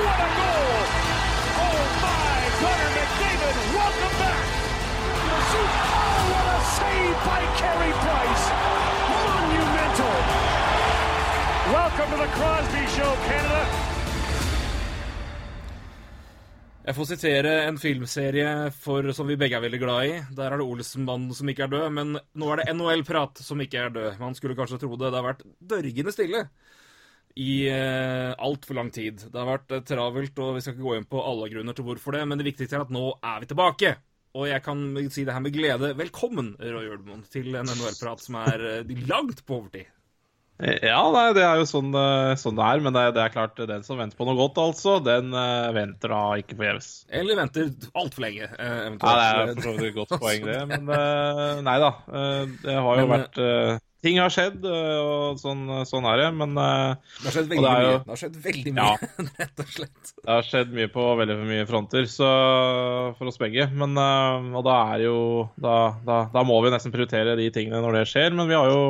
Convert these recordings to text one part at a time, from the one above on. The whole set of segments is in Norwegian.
What a goal! Oh my! Connor McDavid, welcome back! Oh, what a save by Carey Price! Monumental! Welcome to the Crosby Show, Canada. Jeg får sitere en filmserie for, som vi begge er veldig glad i. Der er det Olsenbanden som ikke er død, men nå er det NHL-prat som ikke er død. Man skulle kanskje tro det. Det har vært dørgende stille i eh, altfor lang tid. Det har vært eh, travelt, og vi skal ikke gå inn på alle grunner til hvorfor det, men det viktigste er at nå er vi tilbake. Og jeg kan si det her med glede. Velkommen, Roy Ølmoen, til en NHL-prat som er eh, langt på overtid. Ja, nei, det er jo sånn, eh, sånn det er. Men det, det er klart, den som venter på noe godt, altså, den uh, venter da ikke forgjeves. Eller venter altfor lenge, eventuelt. Nei, det er for så vidt et godt poeng, det. Men uh, nei da. Uh, det har jo Men, vært eh, Ting har skjedd, eh, og sånn, sånn er det. Men eh, Det har skjedd veldig det jo- mye. Det har skjedd veldig mye, rett og slett. det har skjedd mye på veldig mye fronter så, for oss begge. Men, eh, og da er jo da, da, da må vi nesten prioritere de tingene når det skjer. Men vi har jo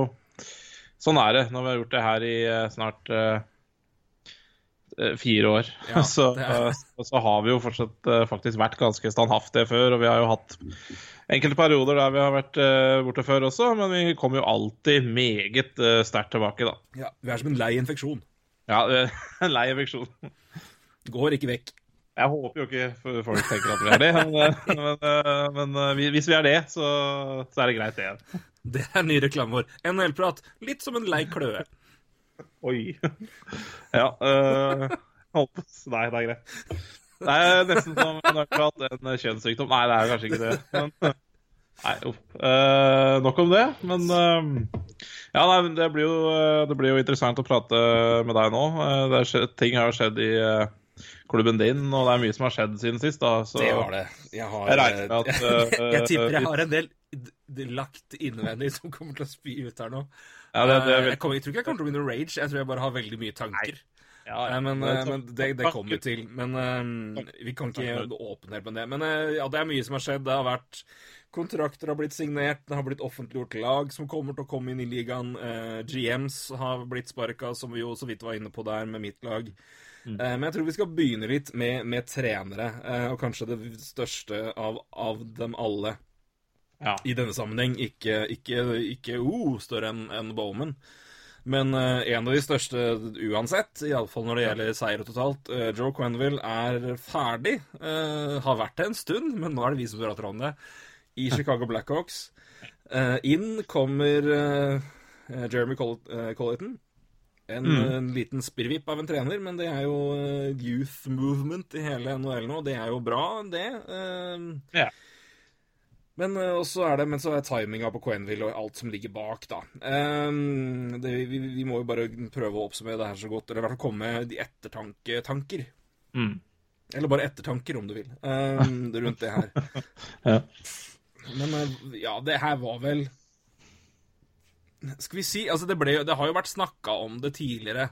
Sånn er det når vi har gjort det her i eh, snart eh, eh, fire år. Ja, så, eh, så har vi jo fortsatt uh, faktisk vært ganske standhaftige før. Og vi har jo hatt enkelte perioder der vi har vært eh, borte før også, men vi kommer jo alltid meget uh, sterkt tilbake, da. Ja, vi er som en lei infeksjon. Ja, en lei infeksjon. Går ikke vekk. Jeg håper jo ikke folk tenker at vi er det, men, eh, men, eh, men eh, hvis vi er det, så, så er det greit, det. Det er ny reklame vår. NHL-prat. Litt som en lei kløe. Oi. Ja. øh, Nei, det er greit. Det er nesten som en akkurat en kjønnssykdom. Nei, det er kanskje ikke det. Men, nei, uff. Eh, nok om det. Men uh, ja, nei, men det blir, jo, eh, det blir jo interessant å prate med deg nå. Uh, det er skjedd, ting har jo skjedd i eh, klubben din, og det er mye som har skjedd siden sist. da. Så, Det var det. Jeg har Jeg regner med at, jeg, eh, tipper jeg har en del lagt innvendig som kommer til å spy ut her nå. Ja, det, det, Eh, jeg, kommer, jeg tror ikke jeg kommer til å begynne å rage. Jeg tror jeg bare har veldig mye tanker. Ja, ja. men, eh, men det, det kommer vi til. Men eh, vi kan ikke åpne helt med det. Men eh, ja, det er mye som har skjedd. Det har vært Kontrakter har blitt signert, det har blitt offentliggjort lag som kommer til å komme inn i ligaen. GMs har blitt sparka, som vi jo så vidt var inne på der med mitt lag. Mm. Men jeg tror vi skal begynne litt med, med trenere, og kanskje det største av, av dem alle ja. i denne sammenheng. Ikke, ikke, ikke oh, større enn enn Bowman. Men uh, en av de største uansett, iallfall når det gjelder seier totalt. Uh, Joe Quenville er ferdig. Uh, har vært det en stund, men nå er det vi som prater om det. I Chicago Blackhawks. Inn kommer Jeremy Coll- Colleton. En, en liten spirrvipp av en trener, men det er jo youth movement i hele NHL nå. Det er jo bra, det. Uh, Ja. Men eh, også er det, men så er timinga på Quenville og alt som ligger bak, da. Um, det, vi, vi må jo bare prøve å oppsummere det her så godt, eller i hvert fall komme med de ettertanketanker. Mm. Eller bare ettertanker, om du vil, um, rundt det her. Ja. Men eh, ja, det her var vel Skal vi si Altså, det, ble, det har jo vært snakka om det tidligere.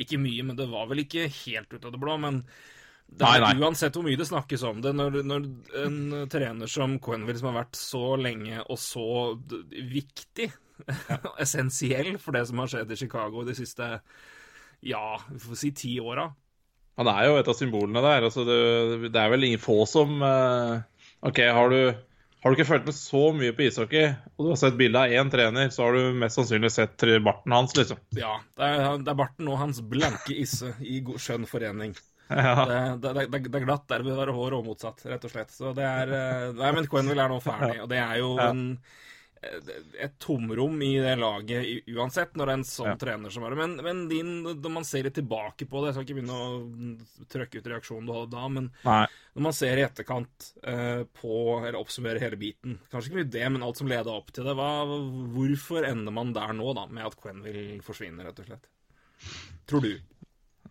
Ikke mye, men det var vel ikke helt ut av det blå. Men det Nei, er, nei. uansett hvor mye det snakkes om det, når, når en trener som Quenville, som har vært så lenge og så viktig, essensiell for det som har skjedd i Chicago de siste ja, vi får si ti åra Han er jo et av symbolene der. Altså det, det er vel ingen få som eh, OK, har du, har du ikke fulgt med så mye på ishockey, og du har sett bilde av én trener, så har du mest sannsynlig sett barten hans, liksom. Ja, det er, det er barten og hans blanke isse i skjønn forening. Ja. Det, det, det, det det er glatt, der vil være hår og motsatt, rett og slett. Så det er eh, Nei, men Quenville er nå ferdig, og det er jo Ja. en et tomrom i det laget uansett, når det er en sånn Ja. trener som er det. Men, men din, når man ser litt tilbake på det Jeg skal ikke begynne å trøkke ut reaksjonen du hadde da, men Nei. når man ser i etterkant uh, på Eller oppsummerer hele biten Kanskje ikke mye det, men alt som leda opp til det. Hva, hvorfor ender man der nå, da, med at Quenville forsvinner, rett og slett? Tror du?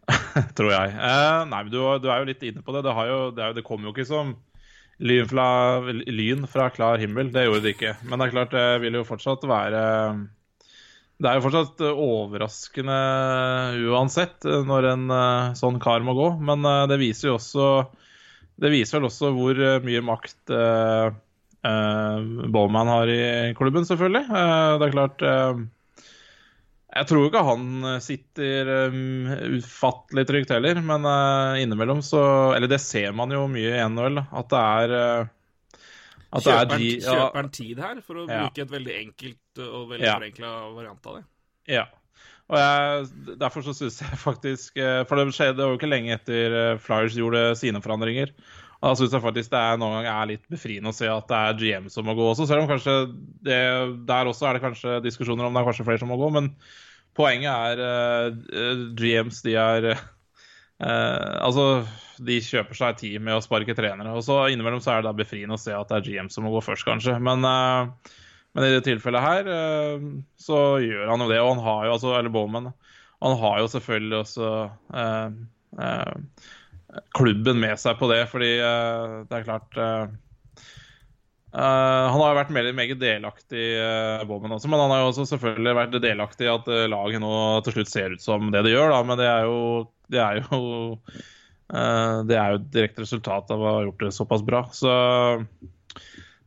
tror jeg. Eh, nei, men du, du er jo litt inne på det. Det, jo, det, jo, det kommer jo ikke som lyn fra, lyn fra klar himmel. Det gjorde det ikke. Men det er klart, det vil jo fortsatt være Det er jo fortsatt overraskende uansett eh, når en eh, sånn kar må gå. Men eh, det viser jo også Det viser vel også hvor eh, mye makt uh, Bowman har i klubben, selvfølgelig. Eh, det er klart eh, jeg tror ikke han eh, sitter um, ufattelig trygt heller, men uh, innimellom så Eller det ser man jo mye i NHL, at det er uh, at er Kjøper han, ja, tid her, for å Ja. bruke et veldig enkelt og veldig Ja. forenkla variant av det? Ja. Og jeg, derfor så syns jeg faktisk For det skjedde jo ikke lenge etter Flyers gjorde sine forandringer. Da syns jeg faktisk det er, noen ganger er litt befriende å se at det er GM som må gå også, selv om kanskje det, der også er det kanskje diskusjoner om det er kanskje flere som må gå. Men poenget er uh, GMs, de er uh, Altså, de kjøper seg tid med å sparke trenere. Og så innimellom så er det da befriende å se at det er GM som må gå først, kanskje. Men uh, men i det tilfellet her eh, så gjør han jo det, og han har jo altså, eller Bowman, han har jo selvfølgelig også eh, eh, klubben med seg på det, fordi eh, det er klart eh, Han har jo vært meget, meget delaktig, uh, Bowman også, men han har jo også selvfølgelig vært delaktig i at uh, laget nå til slutt ser ut som det det gjør, da, men det er jo det er jo, uh, det er jo direkte resultat av å ha gjort det såpass bra. Så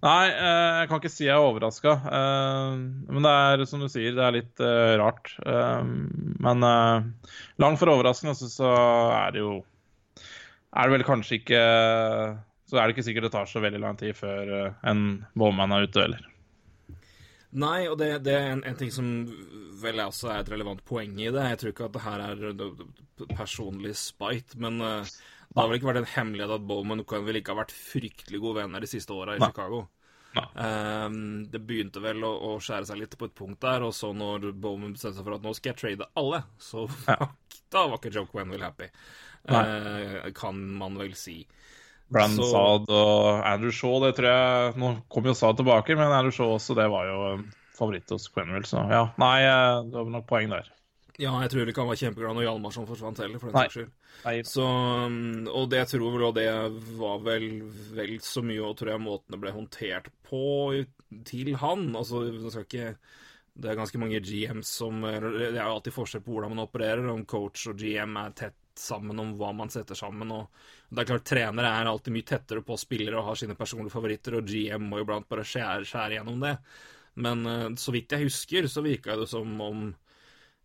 Nei, jeg kan ikke si jeg er overraska. Men det er som du sier, det er litt rart. Men langt fra overraskende så, så er det jo Er det vel kanskje ikke Så er det ikke sikkert det tar så veldig lang tid før eh, en Bowman er ute, heller. Nei, og det, det er en, en ting som vel også er et relevant poeng i det. Jeg tror ikke at det her er personlig spite, men uh, det har vel ikke vært en hemmelighet at Bowman kan vel ikke ha vært fryktelig gode venner de siste åra i Nei. Chicago. Nei. Um, det begynte vel å, å skjære seg litt på et punkt der, og så når Bowman bestemte seg for at nå skal jeg trade alle, så da var ikke Joe Quenville happy. Eh, kan man vel si. Brandon Så- Saad og Andrew Shaw, det tror jeg Nå kom jo Saad tilbake, men Andrew Shaw også, det var jo favoritt hos Quenville, så ja. Nei, eh, det var nok poeng der. Ja, jeg tror ikke han var kjempeglad når Hjalmarsson forsvant heller, for den saks skyld. Nei. Så, um, og det jeg tror vel, og det var vel vel så mye, og tror jeg måten det ble håndtert på til han. Altså, det skal ikke Det er ganske mange GMs som Det er jo alltid forskjell på hvordan man opererer, om coach og GM er tett sammen om hva man setter sammen. og det er klart Trenere er alltid mye tettere på spillere og har sine personlige favoritter, og GM må jo blant bare skjære, skjære gjennom det. Men eh, så vidt jeg husker, så virka det som om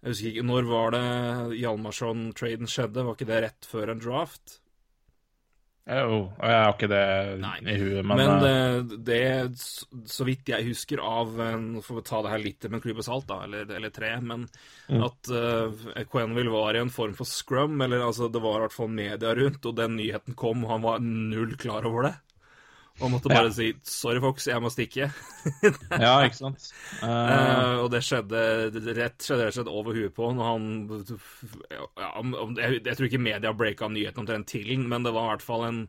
jeg husker ikke, Når var det Hjalmarsson-traden skjedde? Var ikke det rett før en draft? Jo, og jeg har ikke det Nei. i huet, men, Men, eh, det, det, så- så vidt jeg husker av eh, Nå får vi ta det her litt med en klype salt, da, eller, eller tre, men Mm. at uh, Quenville var i en form for scrum, eller altså det var i hvert fall media rundt, og den nyheten kom, og han var null klar over det. Og måtte bare Ja. si 'sorry, Fox, jeg må stikke'. Ja, ikke sant. Uh... Og det skjedde rett skjedde over huet på når han ja, jeg, jeg tror ikke media breaka nyheten omtrent til men det var i hvert fall en,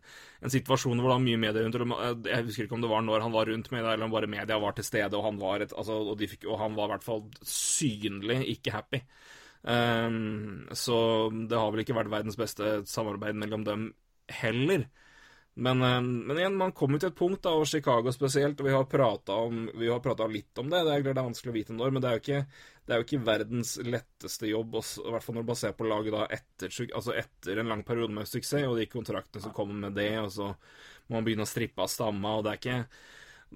en situasjon hvor det var mye media rundt. Jeg husker ikke om det var når han var rundt media, eller om bare media var til stede, og han var, et, altså, og de fikk, og han var i hvert fall synlig ikke happy. Um, så det har vel ikke vært verdens beste samarbeid mellom dem heller. Men, eh, men igjen, man kommer til et punkt, da, og Chicago spesielt, og vi har prata om, vi har pratet litt om det. Det er, klart det er vanskelig å vite når, men det er jo ikke, det er jo ikke verdens letteste jobb, også, i hvert fall når du ser på laget da etter, altså etter en lang periode med suksess, og de kontraktene som kommer med det, og så må man begynne å strippe av stamma, og det er ikke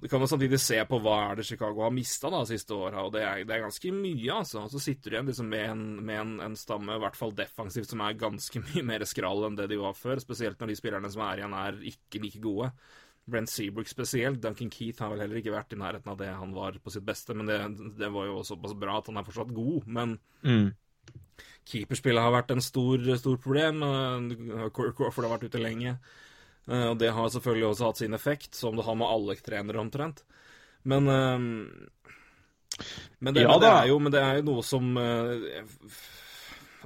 du kan jo samtidig se på hva er det Chicago har mista de siste åra, og det er, det er ganske mye, altså. Så sitter du igjen liksom med, en, med en, en stamme, i hvert fall defensivt, som er ganske mye mer skrall enn det de var før. Spesielt når de spillerne som er igjen, er ikke like gode. Brent Seabrook spesielt. Duncan Keith har vel heller ikke vært i nærheten av det han var på sitt beste, men det, det var jo såpass bra at han er fortsatt god. Men mm. keeperspillet har vært en stor, stor problem. eh, Crawford har vært ute lenge. Eh, Og det har selvfølgelig også hatt sin effekt, som det har med alle trenere omtrent. Men ehm, men, det, Ja det er jo, men det er jo noe som eh,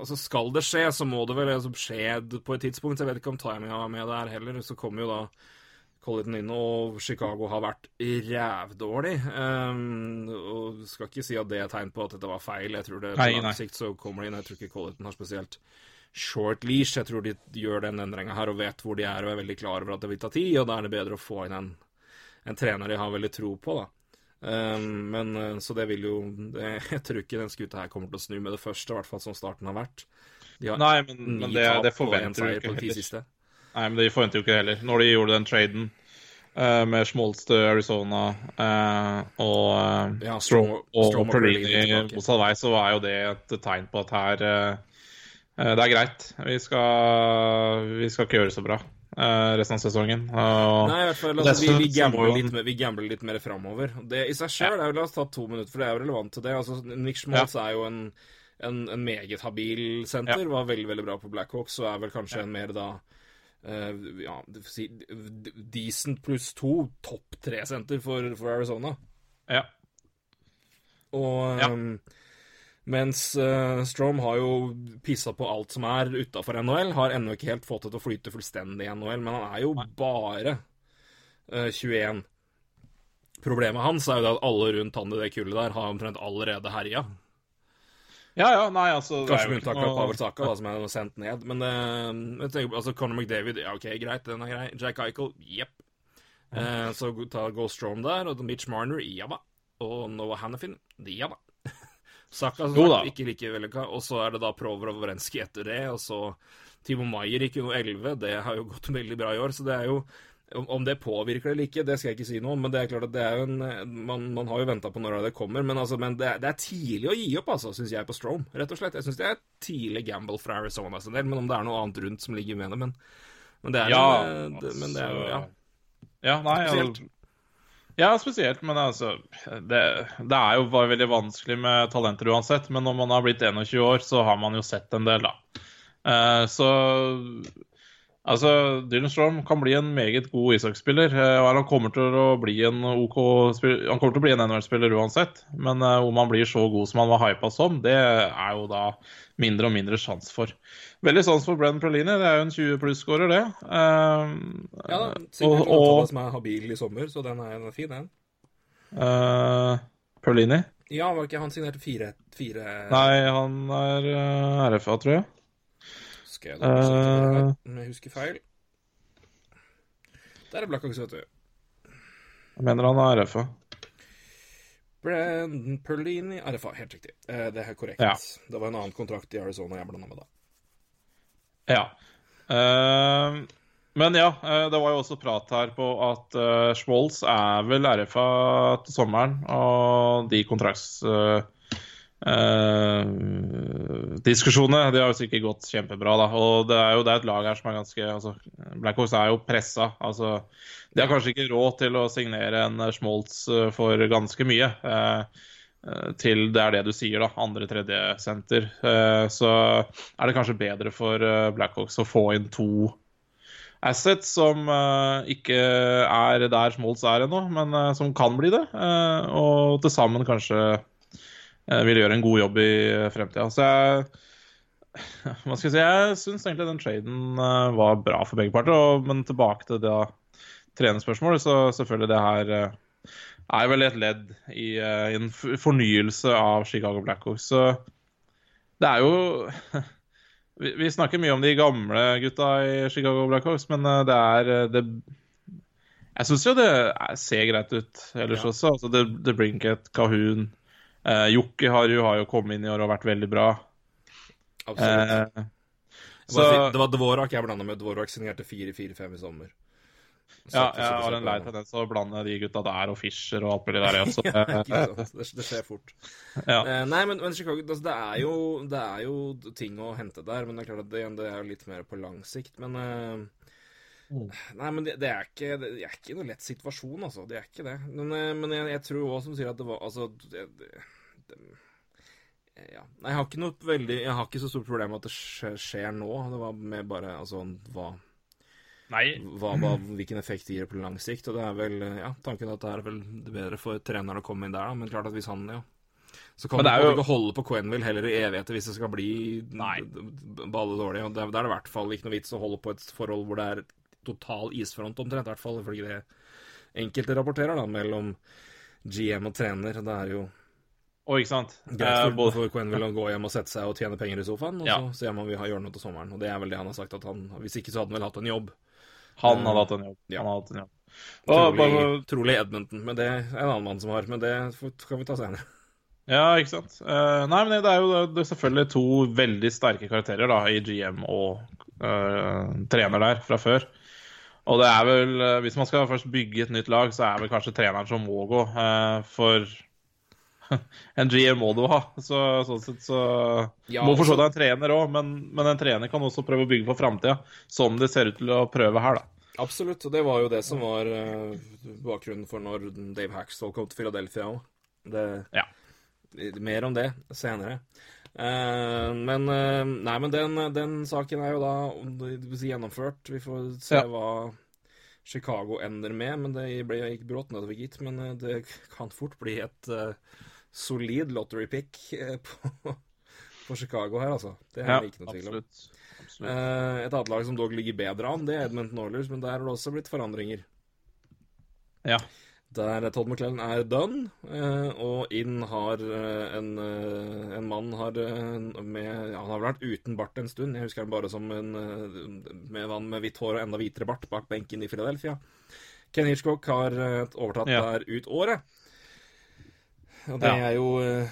Altså, skal det skje, så må det vel liksom skje på et tidspunkt. Jeg vet ikke om timinga er med der heller. Så kommer jo da Colliton inn, og Chicago har vært rævdårlig. Um, og skal ikke si at det er tegn på at dette var feil. Jeg tror det på lang sikt så kommer det inn. Jeg tror ikke Colliton har spesielt short leash. Jeg tror de gjør den endringa her og vet hvor de er og er veldig klar over at det vil ta tid, og da er det bedre å få inn en, en trener de har veldig tro på, da. Um, men eh, Så det vil jo det, Jeg tror ikke den skuta her kommer til å snu med det første, i hvert fall som starten har vært. De har Nei, men, men det, det forventer du ikke heller. Nei, men det forventer jo ikke heller. Når de gjorde den traden uh, med Schmoltz til Arizona uh, og uh, Ja, Strom Strom- og, Strom og Perlini motsatt vei, så er jo det et tegn på at her eh, eh, Det er greit. Vi skal, vi skal ikke gjøre det så bra eh, resten av sesongen. Og, Nei, i hvert fall, altså, vi, vi, gambler litt, mer- vi gambler litt mer framover. Det i seg sjøl jo La oss ta to minutter, for det er jo relevant til det. Altså, Nick Schmaltz er jo en, en, en meget habil senter. Var veldig veldig bra på Blackhawks, og er vel kanskje en mer da uh, ja, si, decent pluss to topp tre-senter for, for Arizona. ja. Og Ja. Mens uh, Strom har jo pissa på alt som er utafor NHL, har ennå ikke helt fått det til å flyte fullstendig i NHL, men han er jo bare uh, 21. Problemet hans er jo det at alle rundt han i det kullet der har omtrent allerede herja. ja, ja, nei, altså Kanskje med unntak av Pavel Saka, da, som er sendt ned. Men uh, jeg tenker, altså Conor McDavid, ja, OK, greit, den er grei. Jack Eichel, jepp. Mm. så ta Go Strom der, og Mitch Marner, ja da. Og Noah Hannafin, ja da. Saka som sagt, ikke like vellykka. Og så er det da Prover og Wrenski etter det, og så Timo Maier gikk jo 11. Det har jo gått veldig bra i år, så det er jo om det påvirker det eller ikke, det skal jeg ikke si noe om, men det er klart at det er jo en Man, man har jo venta på når det kommer, men, altså, men det, er, det er tidlig å gi opp, altså, syns jeg, på Strome, Rett og slett. Jeg syns det er tidlig gamble fra Arizona sin del, men om det er noe annet rundt som ligger med det, men, men det er Ja, eh, jo, ja. Ja, nei, Spesielt. Ja, spesielt, men altså det, det er jo bare veldig vanskelig med talenter uansett, men når man har blitt 21 år, så har man jo sett en del, da. Uh, så Altså, Dylan Strom kan bli en meget god Isak-spiller. og han kommer til å bli en OK Han kommer til å bli en NHL-spiller uansett, men eh, om han blir så god som han var hypa som, det er jo da mindre og mindre sjanse for. Veldig sans for Brenn Perlini. Det er jo en 20 pluss-skårer, det. Uh, Ja da, sikkert en og som er habil i sommer, så den er, den er fin, den. Uh, Perlini? Ja, var ikke han signerte fire, fire Nei, han er uh, RFA, tror jeg. Skal jeg om jeg husker feil. Der er Blackhawks, vet du. Jeg mener han er RFA. Brandon Perlini RFA, helt riktig. Eh, det er korrekt. Ja. Det var en annen kontrakt i Arizona jeg blanda med da. Ja. Uh, men ja, eh, det var jo også prat her på at uh, Schwolz er vel RFA til sommeren, og de kontrakts... eh, eh, diskusjonene de har jo sikkert gått kjempebra. da, og Det er jo det er et lag her som er ganske altså, Blackhawks er jo pressa. altså, De har kanskje ikke råd til å signere en eh, Schmoltz eh, for ganske mye. eh, til det er det du sier, da, andre-tredje senter. Uh, Så er det kanskje bedre for Blackhawks å få inn to assets som ikke er der Schmoltz er ennå, men som kan bli det. Og til sammen kanskje vil gjøre en god jobb i fremtida. Så jeg hva skal jeg si, jeg syns egentlig den traden eh, var bra for begge parter. Og, men tilbake til det trenerspørsmålet, så selvfølgelig det her eh, er vel et ledd i i en fornyelse av Chicago Blackhawks. Så det er jo vi, vi snakker mye om de gamle gutta i Chicago Blackhawks, men eh, det er eh, det, Jeg syns jo det er, ser greit ut ellers Ja. også. Altså det, det Brinket, Kahun eh, Jokke har har jo kommet inn i år og vært veldig bra. Absolutt. Uh, så si, det var Dvorak jeg blanda med. Dvorak signerte 4-4-5 i sommer. Så- ja, jeg har en lei tendens til å blande de gutta der og Fischer og alt mulig der. Ikke sant? Det, det skjer fort. Ja. Uh, nei, men, men Chicago altså, det, er jo, det er jo ting å hente der, men det er klart at det, det er litt mer på lang sikt. Men eh, Nei, men det, det, er ikke, det er ikke noe lett situasjon, altså. Det er ikke det. Men, eh, men jeg, jeg tror òg, som sier at det var Altså det, det, det, ja. Nei, jeg har ikke noe veldig Jeg har ikke så stort problem med at det skjer, nå. Det var mer bare altså hva Nei. hva, hva, hvilken effekt det gir på lang sikt. Og det er vel, ja, tanken at det er vel bedre for treneren å komme inn der, da. Men klart at hvis han, ja Så kan du det jo- ikke holde på Quenville heller i evigheter hvis det skal bli Nei. balle dårlig. Og da er det i hvert fall ikke noe vits å holde på et forhold hvor det er total isfront omtrent, i hvert fall ifølge det enkelte rapporterer, da, mellom GM og trener. Det er jo Og ikke sant? greit Eh, for, for Quenville å gå hjem og sette seg og tjene penger i sofaen, og Ja. så ser man vi har gjør noe til sommeren. Og det er vel det han har sagt at han Hvis ikke så hadde han vel hatt en jobb. han hadde hatt en jobb. Ja. Han hadde hatt en jobb. Trolig, bare, trolig Edmonton, men det er en annen mann som har. Men det skal vi ta senere. ja, ikke sant. Uh, nei, men det er jo det er selvfølgelig to veldig sterke karakterer da, i GM og uh, trener der fra før. Og det er vel, eh, hvis man skal først bygge et nytt lag, så er vel kanskje treneren som må gå. eh, for en GM må du ha. Så sånn sett så Ja, Må altså- forstå deg en trener òg, men, men en trener kan også prøve å bygge for framtida. Som det ser ut til å prøve her, da. Absolutt. Og det var jo det som var eh, bakgrunnen for når Dave Hackstall kom til Philadelphia òg. Ja. Mer om det senere. Eh, men uh, Nei, men den, den saken er jo da gjennomført. Vi får se Ja. hva Chicago ender med. Men det ble ikke brått nedover, gitt. Men eh, det kan fort bli et solid lottery pick på, på Chicago her, altså. Det er Ja, ikke noe tvil om. absolutt. et annet lag som dog ligger bedre an, det er Edmund Oilers, men der har det også blitt forandringer. Ja. Der Todd McClellan er done, eh, og inn har eh, en, eh, en mann har med ja, Han har vært uten bart en stund. Jeg husker han bare som en med mann med hvitt hår og enda hvitere bart bak benken i Philadelphia. Ken Hitchcock har overtatt Ja. der ut året. Og det Ja. er jo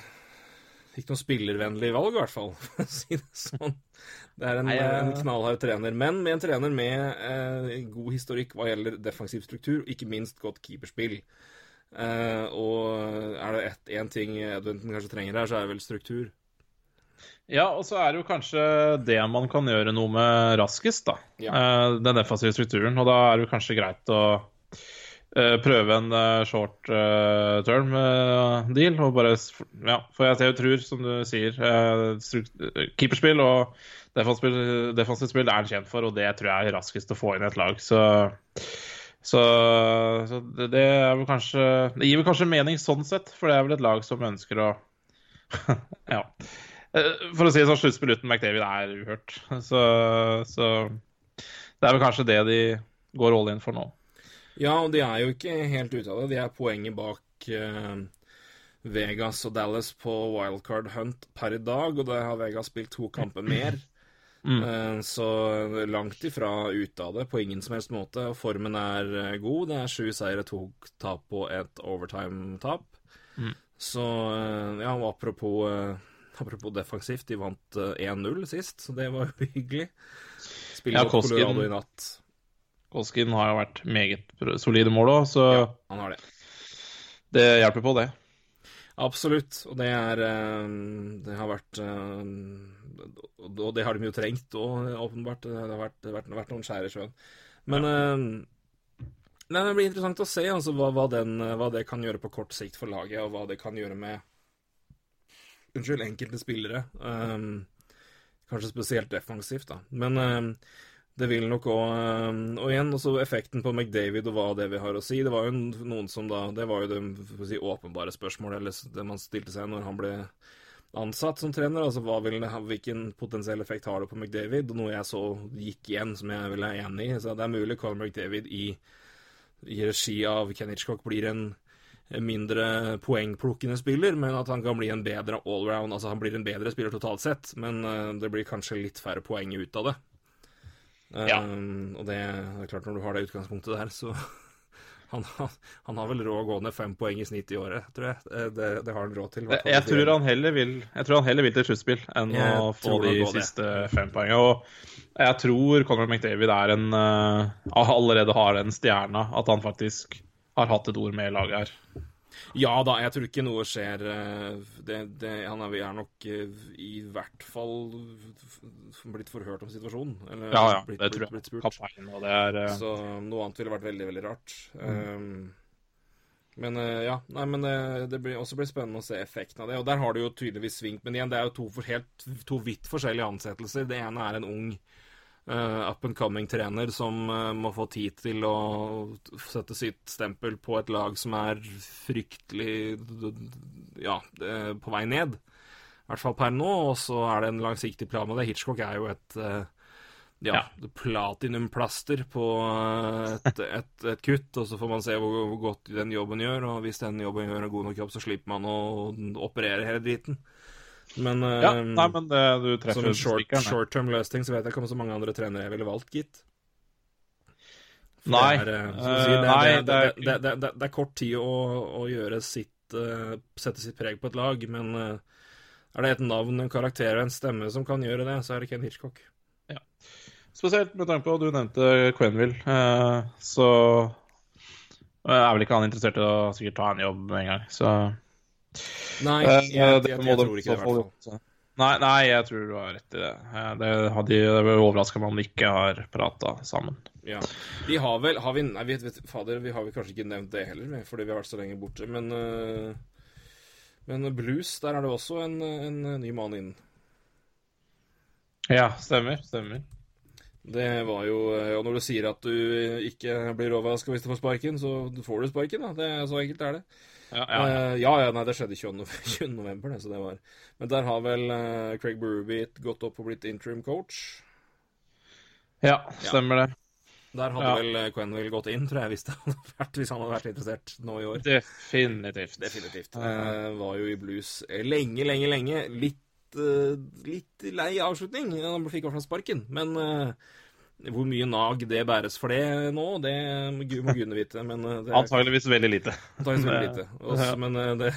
ikke noe spillervennlig valg, i hvert fall, for å si det sånn. Det er en, Nei, en knallhard trener, men med en trener med eh, god historikk hva gjelder defensiv struktur, og ikke minst godt keeperspill. Eh, og er det ett- én ting Edventen kanskje trenger her, så er det vel struktur. Ja, og så er det jo kanskje det man kan gjøre noe med raskest, da. Ja. Eh, den defensive strukturen. Og da er det jo kanskje greit å prøve en eh, short eh, term eh, deal. Og bare Ja, for jeg, jeg tror, som du sier, eh, eh, keeperspill og defensivt spill, er han kjent for, og det tror jeg er raskest å få inn i et lag. Så så, så det, vel kanskje Det gir vel kanskje mening sånn sett, for det er vel et lag som ønsker å Ja. Eh, For å si det sånn, sluttspill uten McDavid er uhørt. Så, så det er vel kanskje det de går all in for nå. Ja, og de er jo ikke helt ute av det. De er poenget bak eh, Vegas og Dallas på wildcard hunt per i dag, og det har Vegas spilt to kamper mer. Eh, så langt ifra ute av det på ingen som helst måte. Og formen er eh, god. Det er sju seire, to tap og et overtime-tap. Så eh, ja, og apropos, apropos defensivt, de vant eh, 1-0 sist, så det var jo hyggelig. Spiller Ja, mot Colorado i natt. Kolskin har jo vært meget solide mål òg, så Ja, han har det. det hjelper på, det. Absolutt, og det er eh, Det har vært eh, Og det har de jo trengt òg, åpenbart. Det har vært, det har vært, vært noen skjær i sjøen. Men ja. nei, det blir interessant å se altså, hva, hva, den, hva det kan gjøre på kort sikt for laget, og hva det kan gjøre med Unnskyld, enkelte spillere. Um, kanskje spesielt defensivt, da. Men eh, det vil nok òg Og igjen, også effekten på McDavid og hva det vil ha å si. Det var jo noen som da Det var jo det si, åpenbare spørsmålet, eller det man stilte seg når han ble ansatt som trener. Altså det, hvilken potensiell effekt har det på McDavid? Og noe jeg så gikk igjen, som jeg vel er enig i. Så det er mulig Colin McDavid i, i regi av Ken Hitchcock blir en en mindre poengplukkende spiller, men at han kan bli en bedre allround. Altså han blir en bedre spiller totalt sett, men eh, det blir kanskje litt færre poeng ut av det. Ja. Um, og det er klart, når du har det utgangspunktet der, så han, har- han har vel råd å gå ned fem poeng i snitt i året, tror jeg. Eh, Det, det har han råd til. Jeg tror han heller vil, jeg tror han heller vil til sluttspill enn Jeg å få de siste det. fem poengene. Og jeg tror Conor McDavid er en uh, allerede har den stjerna, at han faktisk har hatt et ord med i laget her. Ja da, jeg tror ikke noe skjer eh, det, det, Han er, er nok eh, i hvert fall blitt forhørt om situasjonen. Eller Ja, ja, blitt, det tror blitt, blitt jeg. spurt. Kaptein, og det er uh... Så noe annet ville vært veldig, veldig rart. Mm. Um, men uh, ja, nei, men det, det blir også blir spennende å se effekten av det. Og der har det jo tydeligvis svingt. Men igjen, det er jo to, for helt, to vidt forskjellige ansettelser. Det ene er en ung eh, up and coming-trener som uh, må få tid til å sette sitt stempel på et lag som er fryktelig ja, uh, på vei ned. I hvert fall per nå, og så er det en langsiktig plan med det. Hitchcock er jo et eh, ja, platinumplaster på et, et, et kutt, og så får man se hvor, hvor godt den jobben gjør, og hvis den jobben gjør en god nok jobb, så slipper man å operere hele driten. Men, eh, Ja, nei, men det, du som en short, short term løsning så vet jeg ikke om så mange andre trenere jeg ville valgt, gitt. Nei, det er, eh, eh, det, er kort tid å, å gjøre sitt uh, Sette sitt preg på et lag, men uh, er det et navn, en karakter og en stemme som kan gjøre det, så er det Ken Hitchcock. Spesielt med tanke på at du nevnte Quenville, uh, så er vel ikke han interessert i å sikkert ta en jobb med en gang, så Nei, jeg, jeg, jeg, jeg, tror ikke det, i hvert fall. Nei, nei, jeg tror du har rett i det. Eh, Det hadde det overraska meg om de ikke har prata sammen. Ja. Vi har vel har vi, Nei, vet, vet, fader, vi har vel kanskje ikke nevnt det heller, fordi vi har vært så lenge borte, men eh, Men blues, der er det også en, en ny mann inn. Ja, stemmer. Stemmer. Det var jo eh, Og når du sier at du ikke blir overraska hvis du får sparken, så får du sparken, da. Det Så enkelt er det. Ja, ja, ja. Eh, ja, ja, nei, det skjedde 20. november, det, så det var Men der har vel uh, Craig Berube gått opp og blitt interim coach. ja stemmer det. Der hadde Ja. vel eh, Quenville gått inn, tror jeg, hvis, det hadde vært, hvis han hadde vært interessert nå i år. Definitivt. Definitivt. Uh, var jo i blues lenge, lenge, lenge. Litt, litt lei avslutning. Han fikk i hvert fall sparken. Men hvor mye nag det bæres for det nå, det må Gud gudene vite. Men eh, det er Antageligvis veldig lite. antakeligvis veldig lite. Også, men eh, det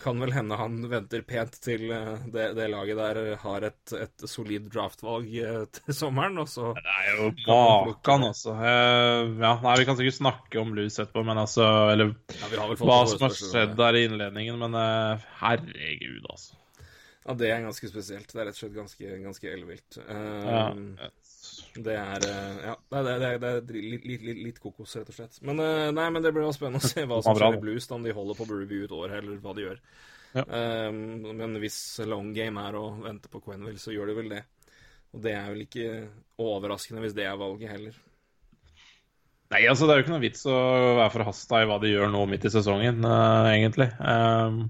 kan vel hende han venter pent til eh, det, det laget der har et, et solid draftvalg til sommeren, og så Det er jo makan, altså. Ja, nei, vi kan sikkert snakke om blues etterpå, men altså Eller ja, hva som har skjedd der i innledningen, men herregud, altså. Ja, det er ganske spesielt. Det er rett og slett ganske, ganske ellevilt. Eh, Ja. Det er eh, Ja, det er, det er, det litt, litt, litt, kokos, rett og slett. Men eh, nei, men det blir jo spennende å se hva som skjer i Blues, om de holder på Burby ut året, eller hva de gjør. Ja. Um, men hvis long game er å vente på Quenville, så gjør de vel det. Og det er vel ikke overraskende hvis det er valget heller. Nei, altså det er jo ikke noe vits å være forhasta i hva de gjør nå midt i sesongen, uh, egentlig. Um,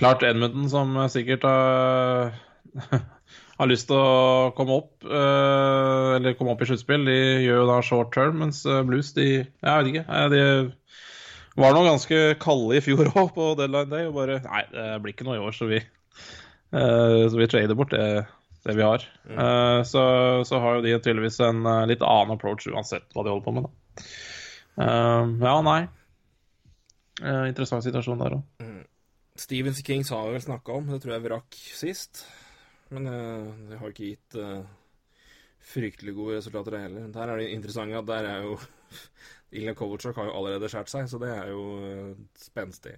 klart Edmundton, som sikkert har, har lyst til å komme opp, eh, eller komme opp i sluttspill, de gjør jo da short term, mens eh, Blues, de Jeg vet ikke. eh, De var nå ganske kalde i fjor òg, på deadline day, og bare Nei, det blir ikke noe i år, så vi, så vi trader bort det, det vi har. Eh, så, så har jo de tydeligvis en litt annen approach uansett hva de holder på med, da. Ja, nei. Interessant situasjon der òg. Stevens Kings har vi vel snakka om, det tror jeg vi rakk sist. Men eh, det har ikke gitt eh, fryktelig gode resultater, det heller. Der er det interessante at der er jo Ilja Kovalchuk har jo allerede skåret seg, så det er jo eh, spenstig.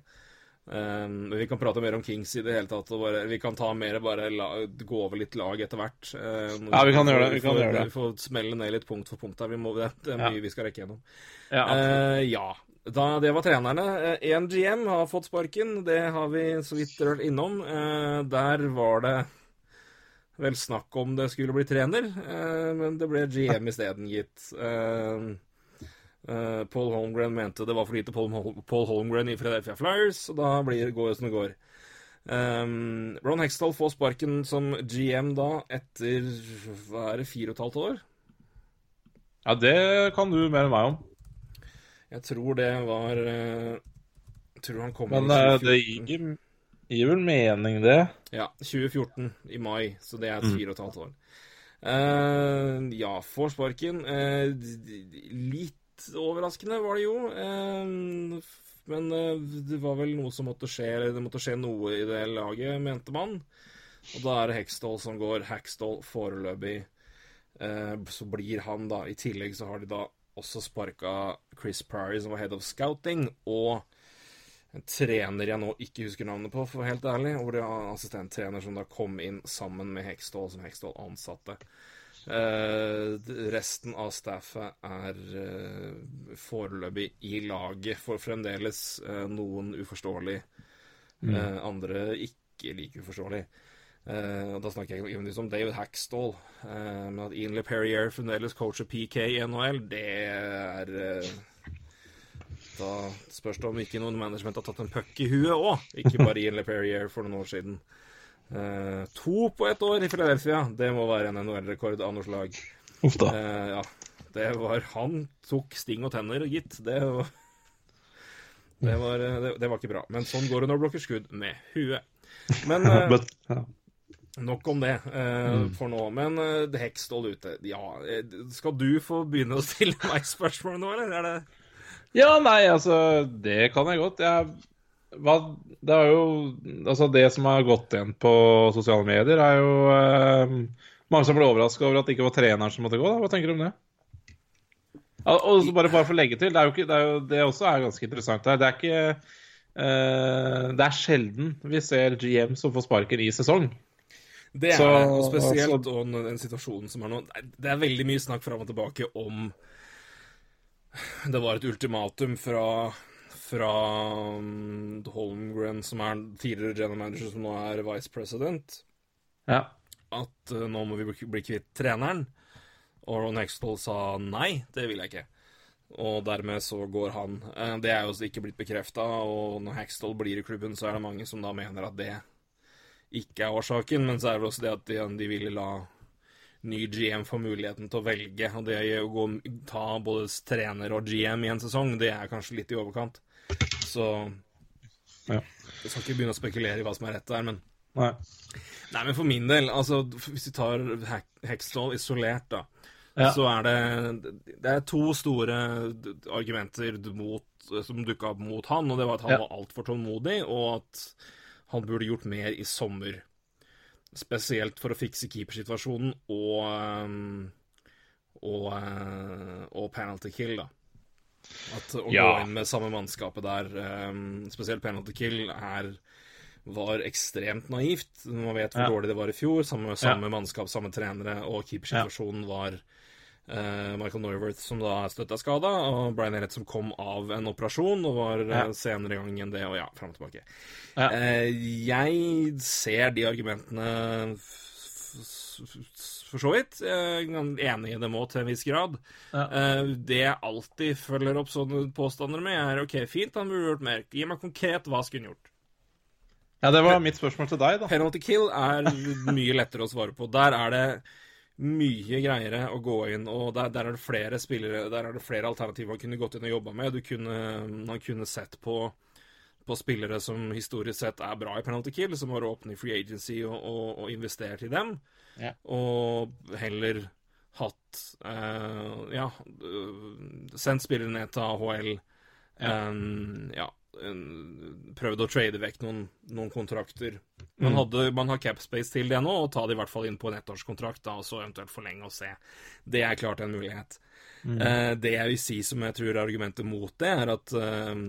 Eh, men vi kan prate mer om Kings i det hele tatt. Bare, vi kan ta mer bare la, gå over litt lag etter hvert. Eh, Ja, vi kan gjøre det, vi kan får, gjøre det. Vi får smelle ned litt punkt for punkt her. Vi må, det, er er Ja. mye vi skal rekke gjennom. Ja, uh, ja. Da, det var trenerne. Én GM har fått sparken. Det har vi så vidt rørt innom. Uh, der var det vel snakk om det skulle bli trener, eh, men det ble GM isteden, gitt. Eh, eh, Paul Holmgren mente det var for lite Paul, Paul Holmgren i Philadelphia Flyers, og da blir det går som det går. Ron Hextall får sparken som GM da etter hva er det, fire og et halvt år? ja, det kan du mer enn meg om. Jeg tror det var Jeg tror han kom Men i 2014. det gir, gir vel mening, det. Ja, 2014 i mai, så det er Mm. fire og et halvt år. Uh, ja, får sparken. D- litt overraskende var det jo. Uh, men det var vel noe som måtte skje, eller det måtte skje noe i det laget, mente man. Og da er det Hextall som går. Hextall foreløpig. Så blir han da I tillegg så har de da også sparka Chris Priory, som var head of scouting, og en trener jeg nå ikke husker navnet på, for å være helt ærlig, og det var en assistenttrener som da kom inn sammen med Hekstål, som Hekstål ansatte. Uh, resten av staffet er uh, foreløpig i laget, for fremdeles uh, noen uforståelig, mm. andre ikke like uforståelig. Og Da snakker jeg ikke om David Hackstall, men at Ian LePerrier fremdeles coacher PK i NHL, det er Da spørs det om ikke noen management har tatt en puck i huet òg, ikke bare Ian LePerrier for noen år siden. Uh, to på ett år i Philadelphia, det må være en NHL-rekord av noe slag. Uff da. Uh, ja, det var Han tok sting og tenner, gitt. Det var det var, eh, det, det var ikke bra. Men sånn går det når du blokker skudd med huet. Men uh, But, yeah. nok om det eh, for nå. Men uh, Hekstål ute, ja Skal du få begynne å stille meg spørsmål nå, eller er det Ja, nei, altså Det kan jeg godt. Jeg, hva, det er jo Altså, det som har gått igjen på sosiale medier, er jo eh, mange som ble overraska over at det ikke var treneren som måtte gå. da. Hva tenker du om det? Ja, og bare, bare for å legge til, det er jo ikke, det, er jo, det også er ganske interessant her. Det er ikke eh, Det er sjelden vi ser GM som får sparken i sesong. Det er Så- og spesielt og den, den situasjonen som er nå. Det er veldig mye snakk fram og tilbake om Det var et ultimatum fra fra um, Holmgren, som er tidligere general manager, som nå er vice president, Ja. at uh, nå må vi bli- bli kvitt treneren. Og Ron Hextall sa nei, det vil jeg ikke. Og dermed så går han. Eh, Det er jo ikke blitt bekrefta, og når Hextall blir i klubben, så er det mange som da mener at det ikke er årsaken, men så er det vel også det at de, de ville la ny GM får muligheten til å velge. Og det å gå, ta både trener og GM i en sesong, det er kanskje litt i overkant. Så Ja. Jeg skal ikke begynne å spekulere i hva som er rett der, men Nei. Nei, men for min del, altså Hvis vi tar Hextall isolert, da, Ja. så er det Det er to store argumenter mot, som dukka opp mot han, og det var at han Ja. var altfor tålmodig, og at han burde gjort mer i sommer. Spesielt for å fikse keepersituasjonen og um, og, uh, og penalty kill, da. At å Ja. gå inn med samme mannskapet der, um, spesielt penalty kill, er var ekstremt naivt. Man vet hvor Ja. dårlig det var i fjor. Samme, samme mannskap, samme trenere, og keepersituasjonen var Michael Norworth, som da er støtta skada, og Brian Elliot, som kom av en operasjon og var Ja. eh, senere i gang enn det, og ja, fram og tilbake. Ja. Eh, jeg ser de argumentene for så vidt. Jeg er enig i dem òg til en viss grad. Ja. Eh, det jeg alltid følger opp sånne påstander med, er OK, fint, han burde gjort mer. Gi meg konkret hva skulle han gjort. Ja, det var mitt spørsmål til deg, da. Penalty kill er mye lettere å svare på. Der er det mye greiere å gå inn, og der, der er det flere spillere Der er det flere alternativer man kunne gått inn og jobba med. Du kunne, man kunne sett på, på spillere som historisk sett er bra i penalty kill, som har åpnet i free agency og, og, og investert i dem, Ja. og heller hatt eh, Ja, øh, sendt spillere ned til AHL. Um, ja, prøvd å trade vekk noen, noen kontrakter. Man, hadde, man har capspace til det nå, og ta det i hvert fall inn på en ettårskontrakt, da, og så eventuelt forlenge og se. Det er klart en mulighet. Eh, det jeg vil si som jeg tror er argumentet mot det, er at eh,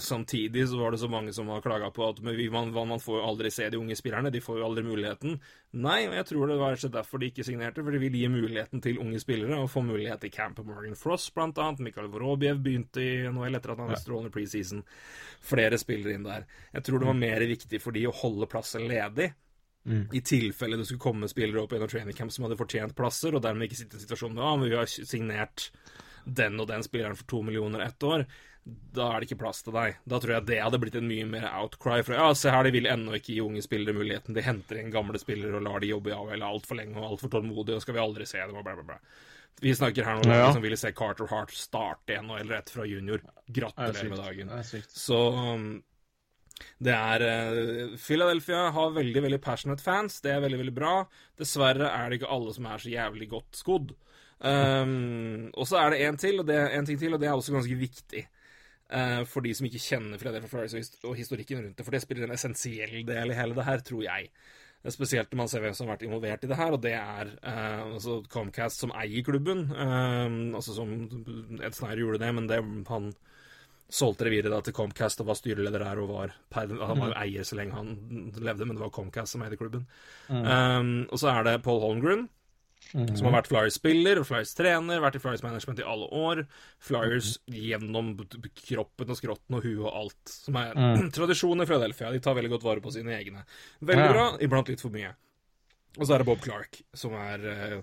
samtidig så var det så mange som har klaga på at men man, man får jo aldri se de unge spillerne, de får jo aldri muligheten. Nei, og jeg tror det var derfor de ikke signerte, for de vil gi muligheten til unge spillere, og få mulighet til camp Morgan Frost, blant annet. Mikael Vorobjev begynte i NHL etter at han hadde strålende preseason. Flere spillere inn der. Jeg tror det var mer viktig for de å holde plassen ledig. I tilfelle det skulle komme spillere opp gjennom training camp som hadde fortjent plasser, og dermed ikke sitte i en situasjon med ja, men vi har signert den og den spilleren for to millioner ett år. Da er det ikke plass til deg. Da tror jeg det hadde blitt en mye mer outcry. fra ja, se her, de vil ennå ikke gi unge spillere muligheten. De henter inn gamle spillere og lar de jobbe i AHL altfor lenge og altfor tålmodig, og skal vi aldri se dem, og bla, bla, bla. Vi snakker her nå om Ja. de som ville se Carter Hart starte i eller rett fra junior. Gratulerer med dagen. Så um, det er eh, Philadelphia har veldig veldig passionate fans. Det er veldig veldig bra. Dessverre er det ikke alle som er så jævlig godt skodd. Um, og så er det en ting til, og det er også ganske viktig. Uh, for de som ikke kjenner Philadelphia Flyers og historikken rundt det. For det spiller en essensiell del i hele det her, tror jeg. Spesielt når man ser hvem som har vært involvert i det her, og det er eh, altså Comcast som eier klubben. eh, altså som Ed Snyder gjorde det, men det, han solgte reviret da til Comcast og var styreleder der og var Han var jo eier så lenge han levde, men det var Comcast som eide klubben. Um, og så er det Paul Holmgren, Som har vært Flyers-spiller og Flyers-trener, vært i Flyers-management i alle år. Flyers gjennom b- b- kroppen og skrotten og huet og alt. Som er tradisjon i Philadelphia. De tar veldig godt vare på sine egne. Veldig Ja. bra, iblant litt for mye. Og så er det Bob Clark, som er uh,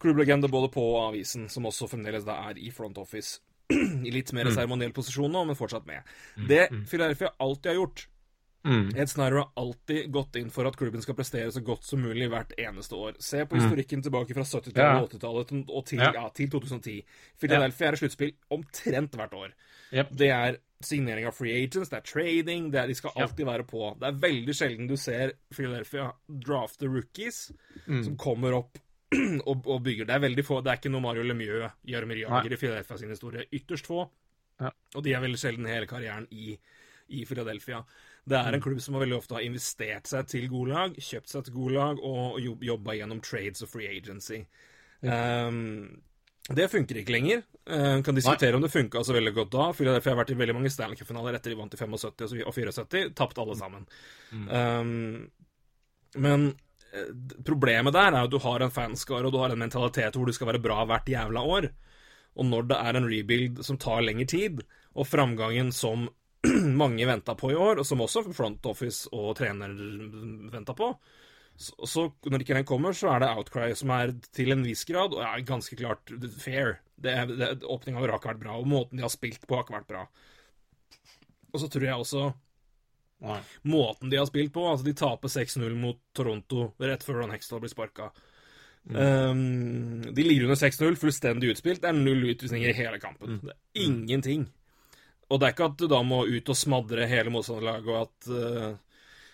klubblegende både på avisen, som også fremdeles da er i front office. I litt mer seremoniell posisjon nå, men fortsatt med. Det Philadelphia alltid har gjort Ed Snyder har alltid gått inn for at klubben skal prestere så godt som mulig hvert eneste år. Se på historikken tilbake fra 70-tallet Ja. og 80-tallet til- og til, Ja. ja, til 2010. Philadelphia er i sluttspill omtrent hvert år. Yep. Det er signering av free agents, det er trading, det er, de skal alltid være på. Det er veldig sjelden du ser Philadelphia drafte rookies Mm. som kommer opp og, og bygger. Det er veldig få. Det er ikke noe Mario Lemieux, Jaromir Jager i Philadelphia sin historie. Ytterst få. Ja. Og de er veldig sjelden hele karrieren i, i Philadelphia. Det er en klubb som veldig ofte har investert seg til gode lag, kjøpt seg til gode lag og jobb, jobba gjennom trades og free agency. Um, det funker ikke lenger. Uh, kan diskutere om det funka så veldig godt da. Philadelphia har vært i veldig mange Stanley Cup-finaler etter de vant i 75 og 74. Tapt alle sammen. Um, men problemet der er at du har en fanskare og du har en mentalitet hvor du skal være bra hvert jævla år. Og når det er en rebuild som tar lengre tid, og framgangen som mange venta på i år, og som også front office og trener venta på, så, så når ikke den kommer, så er det outcry som er til en viss grad, og er ganske klart fair. Det, Åpninga har ikke vært bra, og måten de har spilt på, har ikke vært bra. Og så tror jeg også Nei. måten de har spilt på. Altså, de taper 6-0 mot Toronto rett før Ron Hextall blir sparka. Um, de ligger under 6-0, fullstendig utspilt. Det er null utvisninger i hele kampen. Det er ingenting. Og det er ikke at du da må ut og smadre hele motstanderlaget, og at uh,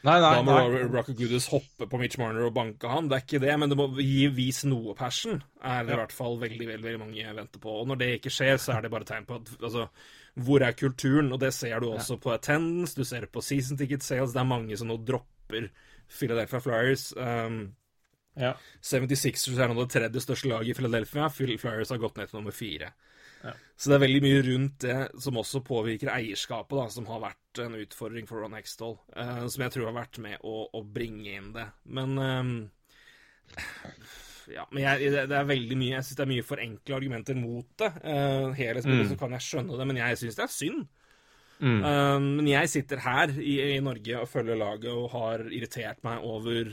Nei, nei, da må. Rocket Goodus hoppe på Mitch Marner og banke han. Det er ikke det, men det må gi vis noe passion, er det i hvert fall veldig veldig, veldig mange venter på. Og når det ikke skjer, så er det bare tegn på at altså, hvor er kulturen? Og det ser du også på attendance, du ser det på season ticket sales. Det er mange som nå dropper Philadelphia Flyers. Um, Ja. 76ers er nå det tredje største laget i Philadelphia. Flyers har gått ned til nummer fire. Så det er veldig mye rundt det som også påvirker eierskapet, da, som har vært en utfordring for Ron Hextall. Uh, som jeg tror har vært med å, å bringe inn det. Men ehm, Ja, men jeg, det, er veldig mye Jeg syns det er mye for enkle argumenter mot det. Uh, hele spillet så kan jeg skjønne det, men jeg syns det er synd. Eh, men jeg sitter her i, i Norge og følger laget og har irritert meg over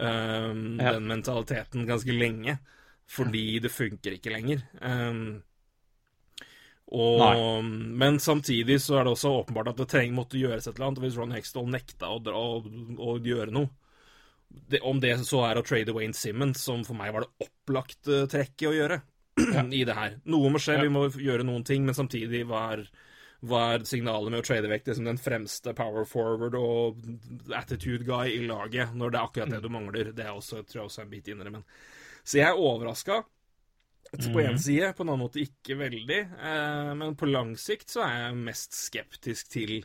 ehm, Ja. den mentaliteten ganske lenge. Fordi det funker ikke lenger. Um, og, men samtidig så er det også åpenbart at det trenger, måtte gjøres et eller annet. Hvis Ron Hextall nekta å, dra, å, å gjøre noe det, Om det så er å trade Wayne Simmons, som for meg var det opplagte trekket å gjøre i det her. Noe må skje, vi må gjøre noen ting, men samtidig var var signalet med å trade vekk det som den fremste power forward og attitude guy i laget, når det er akkurat det du mangler. Det er også, tror jeg også er en bit innere, men Så jeg er overraska. På én side, på en annen måte ikke veldig. Eh, men på lang sikt så er jeg mest skeptisk til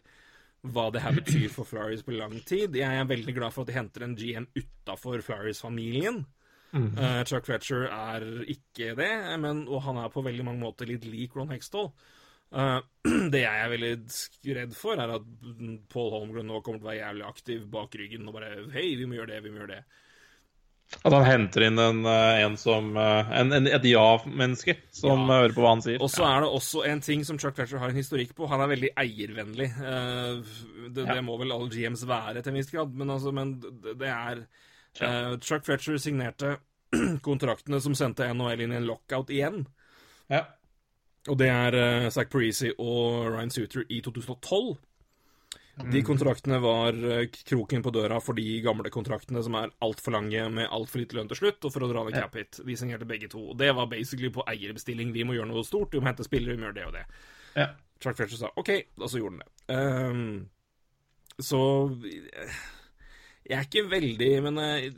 hva det her betyr for Flurries på lang tid. Jeg er veldig glad for at de henter en GM utafor Flurries-familien. Eh, Chuck Fletcher er ikke det, men, og han er på veldig mange måter litt lik Ron Hextall. Uh, det jeg er veldig redd for, er at Paul Holmgren nå kommer til å være jævlig aktiv bak ryggen og bare Hei, vi må gjøre det, vi må gjøre det. At han henter inn en, eh, en som eh, en, en, Et ja-menneske som Ja. eh, hører på hva han sier. Og så er det også en ting som Chuck Fletcher har en historikk på. Han er veldig eiervennlig. Det, det, det må vel alle GMs være til en viss grad, men, altså, men det, er ja. Chuck Fletcher signerte kontraktene som sendte NHL inn i en lockout igjen. Ja. Og det er Zach Parisi og Ryan Suter i 2012. De kontraktene var eh, kroken på døra for de gamle kontraktene som er altfor lange med altfor lite lønn til slutt, og for å dra ned cap hit. Vi signerte begge to. Og det var basically på eierbestilling. Vi må gjøre noe stort, vi må hente spillere, vi må gjøre det og det. Ja. Chuck Fletcher sa OK, og så gjorde han det. Um, så Jeg er ikke veldig Men eh,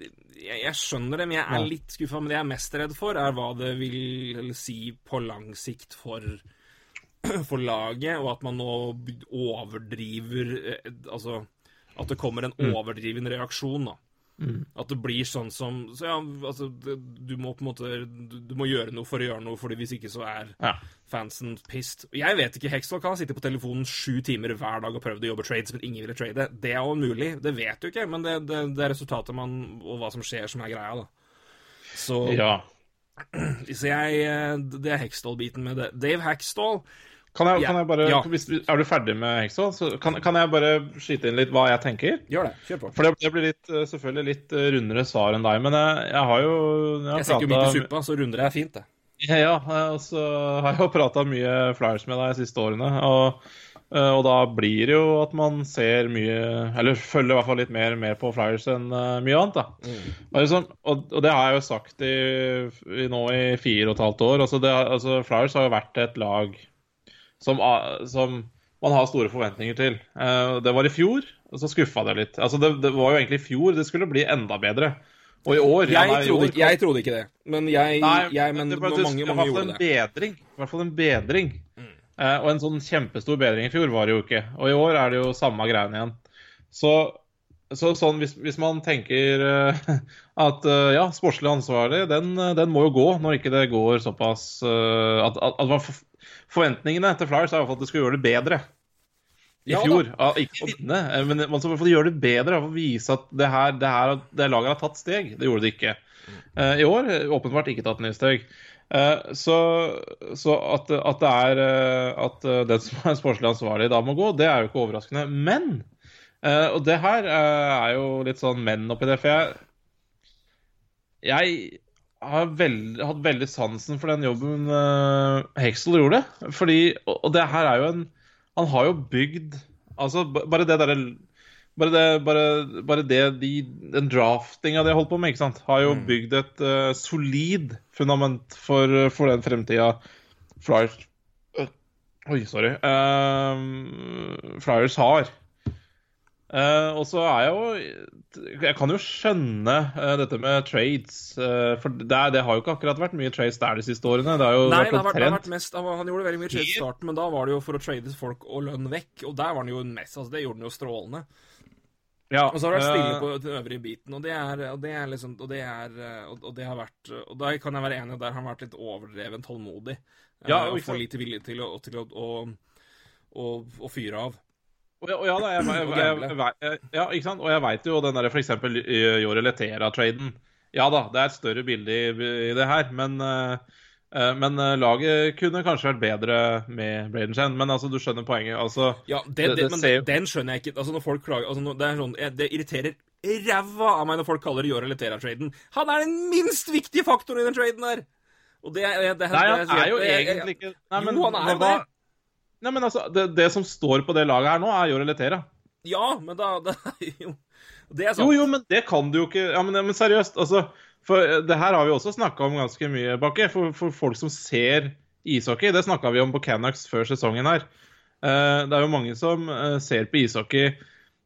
jeg, jeg skjønner det, men jeg er litt skuffa. Men det jeg er mest redd for, er hva det vil si på lang sikt for for laget, og at man nå overdriver eh, Altså at det kommer en overdriven reaksjon, da. At det blir sånn som Så ja, altså det, Du må på en måte du, du må gjøre noe for å gjøre noe, Fordi hvis ikke så er Ja. fansen pissed. Jeg vet ikke, Hextall kan sitte på telefonen sju timer hver dag og prøvd å jobbe trades, men ingen ville trade. Det er jo mulig, det vet du ikke, men det, det, det er resultatet man og hva som skjer, som er greia, da. Så, Ja. så jeg eh, Det er Hextall-biten med det. Dave Hackstall Kan jeg, kan jeg bare, Ja. hvis, Er du ferdig med Hexo? Så kan, kan jeg bare skyte inn litt hva jeg tenker? Gjør det. Kjør på. For det, det blir litt, eh, selvfølgelig litt eh, rundere svar enn deg, men jeg, jeg har jo Jeg, Jeg setter jo mye i suppa, så runder er fint, det. Ja, ja, og så har jeg jo prata mye Flyers med deg de siste årene. Og, eh, og da blir det jo at man ser mye Eller følger i hvert fall litt mer med på Flyers enn eh, mye annet. da. Og, det er sånn, og, og det har jeg jo sagt i, i nå i fire og et halvt år. Altså, det, altså Flyers har jo vært et lag som, som man har store forventninger til. Eh, det var i fjor, og så skuffa det litt. Altså, det, det var jo egentlig i fjor det skulle bli enda bedre. Og i år ja, Jeg i trodde, ikke- jeg trodde ikke det, men jeg, Nei, jeg men det var- mange, mange, mange gjorde en det. Mm. bedring. I hvert fall en bedring. Eh, og en sånn kjempestor bedring i fjor var det jo ikke. Og i år er det jo samme greiene igjen. Så, så sånn, hvis, hvis man tenker uh, at uh, ja, sportslig ansvarlig, den, den må jo gå når ikke det går såpass uh, at, at, at man Forventningene til Flyers er at de skulle gjøre det bedre i Ja fjor. Ja, ikke vinne, men man skal i hvert fall gjøre det bedre. og vise at det her, det her det laget har tatt steg. Det gjorde det ikke. Eh, I år åpenbart ikke tatt nye steg. Eh, Så, så at, at det er eh, at den som er sportslig ansvarlig da må gå, det er jo ikke overraskende. Men Uh, Og det her uh, er jo litt sånn menn oppi det, for jeg Jeg har veld, hatt veldig sansen for den jobben uh, Hexel gjorde. Fordi, og, og det her er jo en Han har jo bygd Altså, bare det derre bare det, bare, bare det de, den draftinga de har holdt på med, ikke sant, har jo bygd et uh, solid fundament for, for den fremtida Flyers Oi, sorry. Uh, Flyers har. Eh, og så er jeg jo Jeg kan jo skjønne uh, dette med trades. Uh, for det, det har jo ikke akkurat vært mye trades der de siste årene. Det har jo Nei, vært det har vært, det har vært mest Han gjorde veldig mye trades i starten, men da var det jo for å trade folk og lønn vekk. Og der var han jo mest Altså, det gjorde han jo strålende. ja, Og så har det vært stille på den øvrige biten, og det er, og det er liksom Og det er Og det har vært Og da kan jeg være enig, der har han vært litt overdreven tålmodig. Ja, og for lite villig til å, til å, å, å fyre av. Og ja, og ja da, jeg, jeg, jeg, jeg, ja, ikke sant? Og jeg veit jo den derre f.eks. Jore Letera-traden. Ja da, det er et større bilde i, i det her, men eh, eh, men eh, laget kunne kanskje vært bedre med Braden Chen. Men altså, du skjønner poenget. Altså, Ja, det, Det- det, men ser den skjønner jeg ikke. Altså, når folk klager altså, det, sånn, det irriterer ræva av meg når folk kaller Yore Letera-traden. Han er den minst viktige faktoren i den traden der! Og det, det, det, Nei, han er jo egentlig ikke Nei, men, Jo, han er jo det. Nei, men altså, det, det som står på det laget her nå, er Jorel Letera. Ja, men da det er jo Det er sant. Jo, jo, men det kan du jo ikke Ja, men, men seriøst, altså. For eh, det her har vi også snakka om ganske mye, Bakke. For, for folk som ser ishockey. Det snakka vi om på Canucks før sesongen her. Uh, det er jo mange som uh, ser på ishockey,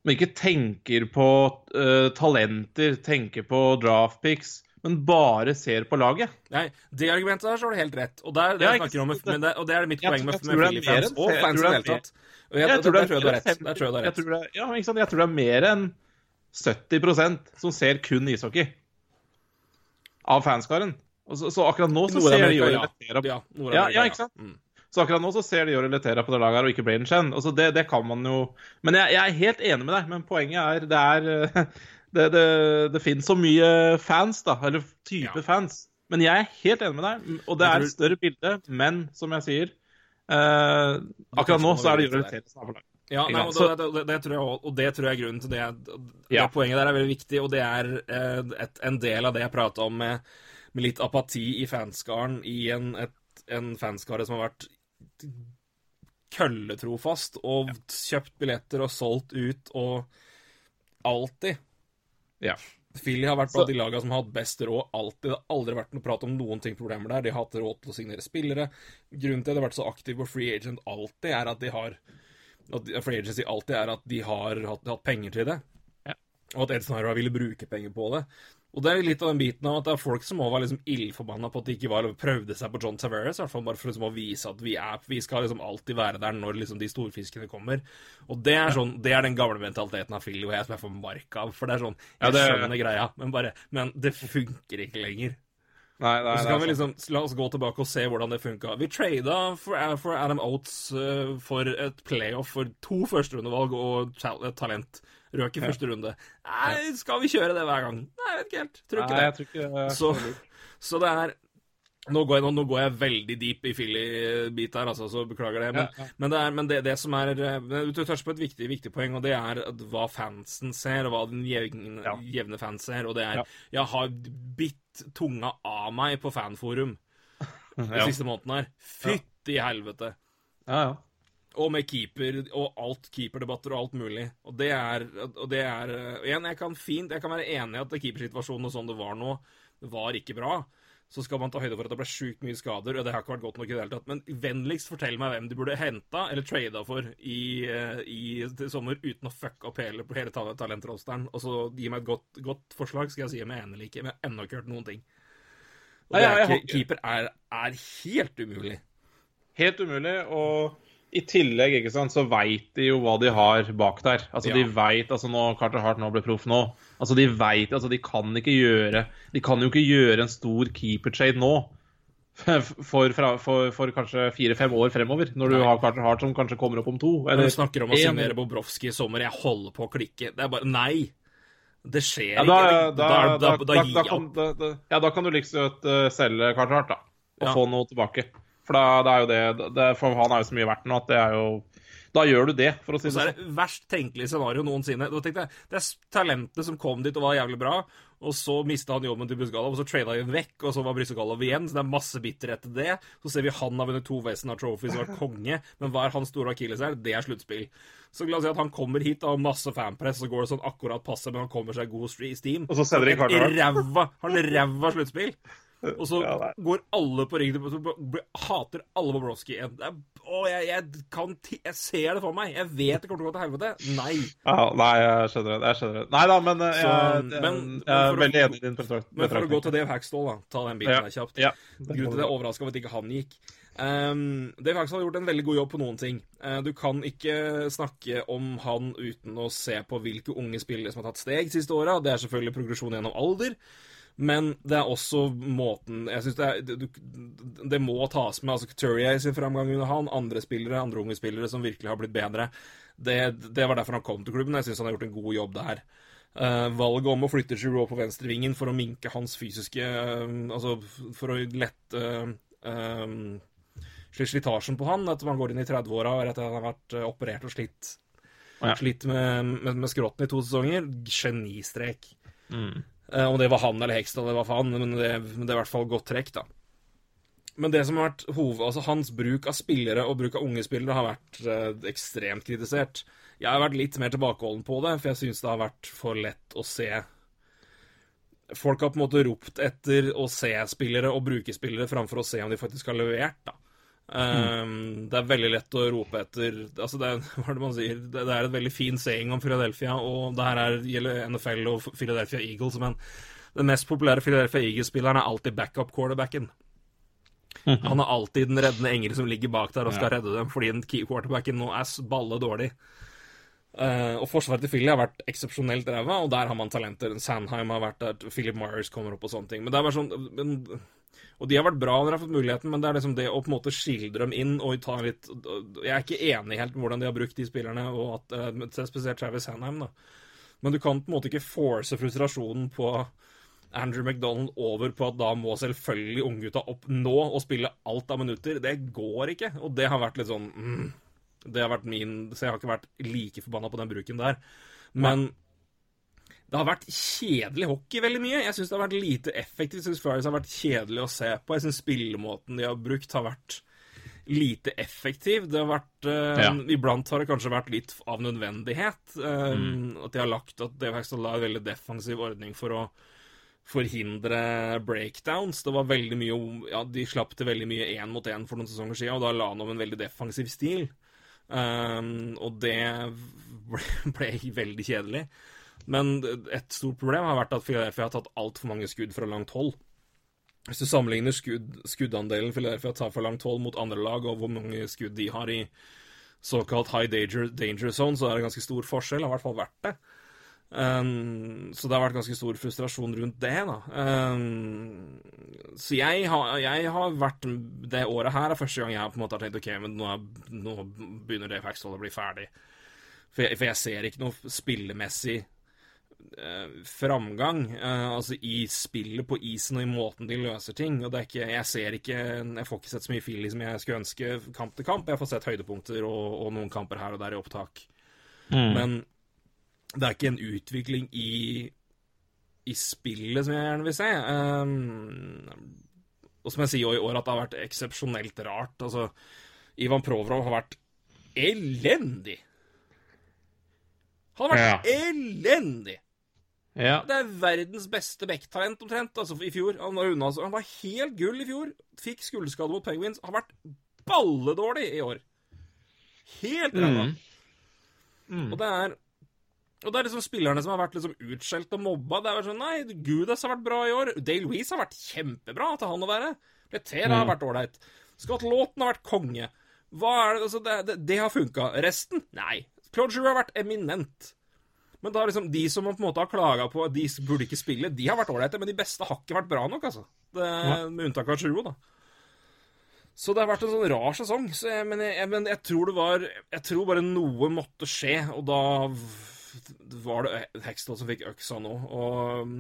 men ikke tenker på uh, talenter, tenker på draft picks, men bare ser på laget. Nei, det argumentet der så har du helt rett. Og, der, det Ja, snakker om, men det, og det er mitt poeng med, med Philly-fans. Og fans i det hele tatt. Jeg, tror du har rett. tror jeg tror det- er mer enn 70% som ser kun ishockey. Av fanskaren. Så, så akkurat nå så ser de ja. Letera Ja, ja, ja, ikke sant? Mm. Så akkurat nå så ser de Jore Letera på det laget her, og ikke Braden Chen. Altså det, det kan man jo Men jeg, jeg er helt enig med deg, men poenget er det er Det, det, det finnes så mye fans, da. Eller type Ja. fans. Men jeg er helt enig med deg, og det er et større bilde. Men som jeg sier eh, Akkurat nå så er det er på laget. Ja, nei, og det, det, det, tror jeg, også- og det tror jeg er grunnen til det. det Ja. Poenget der er veldig viktig, og det er eh, et, en del av det jeg prata om med, med litt apati i fanskaren i en, et, en fanskare som har vært kølletrofast og kjøpt billetter og solgt ut og alltid. Ja. Philly har vært blant de lagene som har hatt best råd alltid. Det har aldri vært noe prat om noen ting problemer der. De har hatt råd til å signere spillere. Grunnen til at de har vært så aktive på free agent alltid, er at de har at Free agency alltid er at de har hatt, hatt penger til det. Ja. Og at Edson har ville bruke penger på det. Og det er litt av den biten av at det er folk som må var liksom ildforbanna på at de ikke var, prøvde seg på John Tavares, i hvert fall bare for liksom å vise at vi, er, vi skal liksom alltid være der når liksom de storfiskene kommer. Og det er sånn, det er den gamle mentaliteten av Philly, og jeg som jeg får mark av. For det er sånn, Ja, det- skjønner greia, men bare Men det funker ikke lenger. Nei, nei, Og så kan er vi liksom, La oss gå tilbake og se hvordan det funka. Vi trada for, for Adam Oates uh, for et playoff for to førsterundevalg og talent. Røk i første runde. Nei, skal vi kjøre det hver gang? Nei, jeg vet ikke helt. Tror ikke Nei, det. tror ikke Så, så det er nå går, jeg, nå, går jeg veldig deep i Philly-bit her, altså, så beklager det. Men, Ja, ja. men, det, er, men det, det som er eh, Du toucher på et viktig, viktig poeng, og det er hva fansen ser, og hva den jevne, Ja. jevne fans ser. Og det er. Jeg har bitt tunga av meg på fanforum de siste månedene her. Fytti helvete. Ja, ja. Og med keeper og alt keeperdebatter og alt mulig. Og det er, og det er eh, Igjen, jeg kan fint Jeg kan være enig i at keepersituasjonen og sånn det var nå, var ikke bra. Så skal man ta høyde for at det ble sjukt mye skader, og det har ikke vært godt nok i det hele tatt. Men vennligst fortell meg hvem de burde henta eller trada for i, eh, i sommer uten å fucke opp hele, hele ta- talentrosteren. Og så gi meg et godt, godt forslag, skal jeg si om jeg er enig eller ikke. Men jeg har ennå ikke hørt noen ting. Og Nei, er, keeper er, er helt umulig. Helt umulig. Og i tillegg ikke sant, så veit de jo hva de har bak der. Altså, Ja. De veit altså nå, Carter Hart nå ble proff nå altså De vet, altså de kan ikke gjøre De kan jo ikke gjøre en stor keeper-trade nå. For, for, for, for kanskje fire-fem år fremover, når du Nei. har Carter Hart som kanskje kommer opp om to. Eller du snakker om å signere Bobrovskij i sommer, jeg holder på å klikke. Det er bare Nei! Det skjer ja, da, ikke. da, Da, da, gir jeg opp. ja, da kan du liksom selge Carter Hart, da. Og Ja. få noe tilbake. For da, det er jo det, det For han er jo så mye verdt nå at det er jo Da gjør du det, for å si Og så er sånn. det verst tenkelige scenario noensinne. Da tenkte jeg, Det er talentene som kom dit og var jævlig bra, og så mista han jobben til Brysgalov, og så trada han vekk, og så var Brysgalov igjen, så det er masse bitterhet til det. Så ser vi han har vunnet to Western Trophies og vært konge, men hva er hans store akilleshæl? Det er sluttspill. Så la oss si at han kommer hit og har masse fanpress, så går det sånn akkurat passe, men han kommer seg god i steam. Og så sender de kartet. Han ræva sluttspill. Og så Ja, går alle på ryggen så Hater alle Bobrovskij igjen. Er- Å, jeg, jeg kan Jeg ser det for meg. Jeg vet det kommer til å gå til helvete. Nei. Ja, nei, jeg skjønner det. Jeg skjønner det. Nei da, men eh, Så, jeg, men- jeg, er veldig enig i din betrakt- Men for å gå til Dave Hackstall, da. Ta den biten Ja, der kjapt. ja. Grunnen til det er overraska over at ikke han gikk. Um, Dave Hackstall har gjort en veldig god jobb på noen ting. Uh, du kan ikke snakke om han uten å se på hvilke unge spillere som har tatt steg siste åra. Det er selvfølgelig progresjon gjennom alder. Men det er også måten Jeg synes det, det, det må tas med. altså Couturier sin framgang under han, andre spillere, andre unge spillere som virkelig har blitt bedre. Det, det var derfor han kom til klubben. Jeg syns han har gjort en god jobb der. Uh, valget om å flytte Giroud på venstrevingen for å minke hans fysiske uh, Altså for å lette uh, slitasjen på han etter man går inn i 30-åra og etter at han har vært operert og slitt, Ja. slitt med, med, med skrotten i to sesonger. Genistrek. Mm. Eh, om det var han eller heksen, det var faen, men det, men det er i hvert fall godt trekk, da. Men det som har vært hoved, altså hans bruk av spillere og bruk av unge spillere har vært eh, ekstremt kritisert. Jeg har vært litt mer tilbakeholden på det, for jeg syns det har vært for lett å se Folk har på en måte ropt etter å se spillere og bruke spillere framfor å se om de faktisk har levert, da. Um, det er veldig lett å rope etter Altså, det er, det? Det, er et veldig fin saying om Philadelphia, og det her er, gjelder NFL og Philadelphia Eagles, men den mest populære Philadelphia Eagles-spilleren er alltid backup-quarterbacken. Han er alltid den reddende engel som ligger bak der og skal redde dem, fordi den key quarterbacken nå er balle dårlig. Uh, og forsvaret til Philly har vært eksepsjonelt ræva, og der har man talenter. Sandheim har vært der, Philip Myers kommer opp og sånne ting. Men det er bare sånn men, Og de har vært bra når de har fått muligheten, men det er liksom det å på en måte skildre dem inn og ta litt Jeg er ikke enig helt med hvordan de har brukt de spillerne, og at, eh, spesielt Travis Hanheim, da. Men du kan på en måte ikke force frustrasjonen på Andrew McDonald over på at da må selvfølgelig unggutta opp nå og spille alt av minutter. Det går ikke. Og det har vært litt sånn mm, Det har vært min Så jeg har ikke vært like forbanna på den bruken der. Men det har vært kjedelig hockey veldig mye. Jeg syns det har vært lite effektivt. Jeg syns Flyers har vært kjedelig å se på. Jeg syns spillemåten de har brukt, har vært lite effektiv. Det har vært uh, Ja. Iblant har det kanskje vært litt av nødvendighet. eh, At de har lagt At det faktisk la en veldig defensiv ordning for å forhindre breakdowns. Det var veldig mye Ja, de slapp til veldig mye én mot én for noen sesonger siden, og da la han om en veldig defensiv stil. Um, og det ble, ble veldig kjedelig. Men et stort problem har vært at Philadelphia har tatt altfor mange skudd fra langt hold. Hvis du sammenligner skudd, skuddandelen Philadelphia tar fra langt hold mot andre lag, og hvor mange skudd de har i såkalt high danger, danger zone, så er det ganske stor forskjell. Har i hvert fall vært det. Um, så det har vært ganske stor frustrasjon rundt det, da. Um, så jeg har, jeg har vært Det året her er første gang jeg på en måte har tenkt OK, men nå, er, nå begynner det Haxtell å bli ferdig. For jeg, for jeg ser ikke noe spillemessig framgang. eh, altså i spillet på isen og i måten de løser ting. Og det er ikke, jeg ser ikke Jeg får ikke sett så mye Philly som jeg skulle ønske kamp til kamp. Jeg får sett høydepunkter og, og noen kamper her og der i opptak. Men det er ikke en utvikling i i spillet som jeg gjerne vil se. Um, og som jeg sier i år, at det har vært eksepsjonelt rart. Altså, Ivan Provrov har vært elendig. Han har vært elendig! Ja. Det er verdens beste backtalent omtrent, altså i fjor. Han var, unna, han var helt gull i fjor. Fikk skulderskade mot Penguins. Har vært balledårlig i år. Helt ræva. Og det er og det er liksom spillerne som har vært liksom utskjelt og mobba. Det er jo sånn, Nei, Gudas har vært bra i år. Dale Louise har vært kjempebra til han å være. Leter har vært ålreit. Scott Laughton har vært konge. Hva er det, altså, det, det, det har funka. Resten? Nei. Claude har vært eminent. Men da liksom de som man på en måte har klaga på at de burde ikke spille, de har vært ålreite, men de beste har ikke vært bra nok, altså. Det, Med unntak av Giroux, da. Så det har vært en sånn rar sesong. Så jeg, men, jeg, men jeg tror det var Jeg tror bare noe måtte skje, og da var det Hextall som fikk øksa nå. Og um,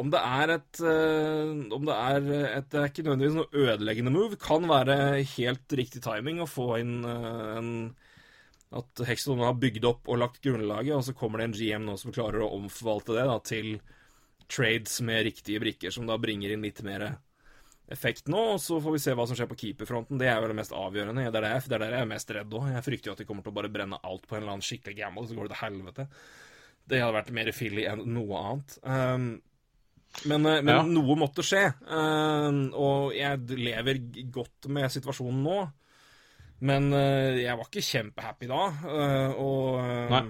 om det er et eh, Om det er et Det er ikke nødvendigvis noe ødeleggende move. Kan være helt riktig timing å få inn en, en At Hexton har bygd opp og lagt grunnlaget, og så kommer det en GM nå som klarer å omforvalte det da, til trades med riktige brikker, som da bringer inn litt mer effekt nå, og så får vi se hva som skjer på keeperfronten. Det er jo det mest avgjørende. Det er der, det er der jeg er mest redd òg. Jeg frykter jo at de kommer til å bare brenne alt på en eller annen skikkelig gamble, så går det til helvete. Det hadde vært mer Philly enn noe annet. Um, men, eh, men Ja. noe måtte skje, um, og jeg lever godt med situasjonen nå. Men eh, jeg var ikke kjempehappy da, eh, og eh, Nei.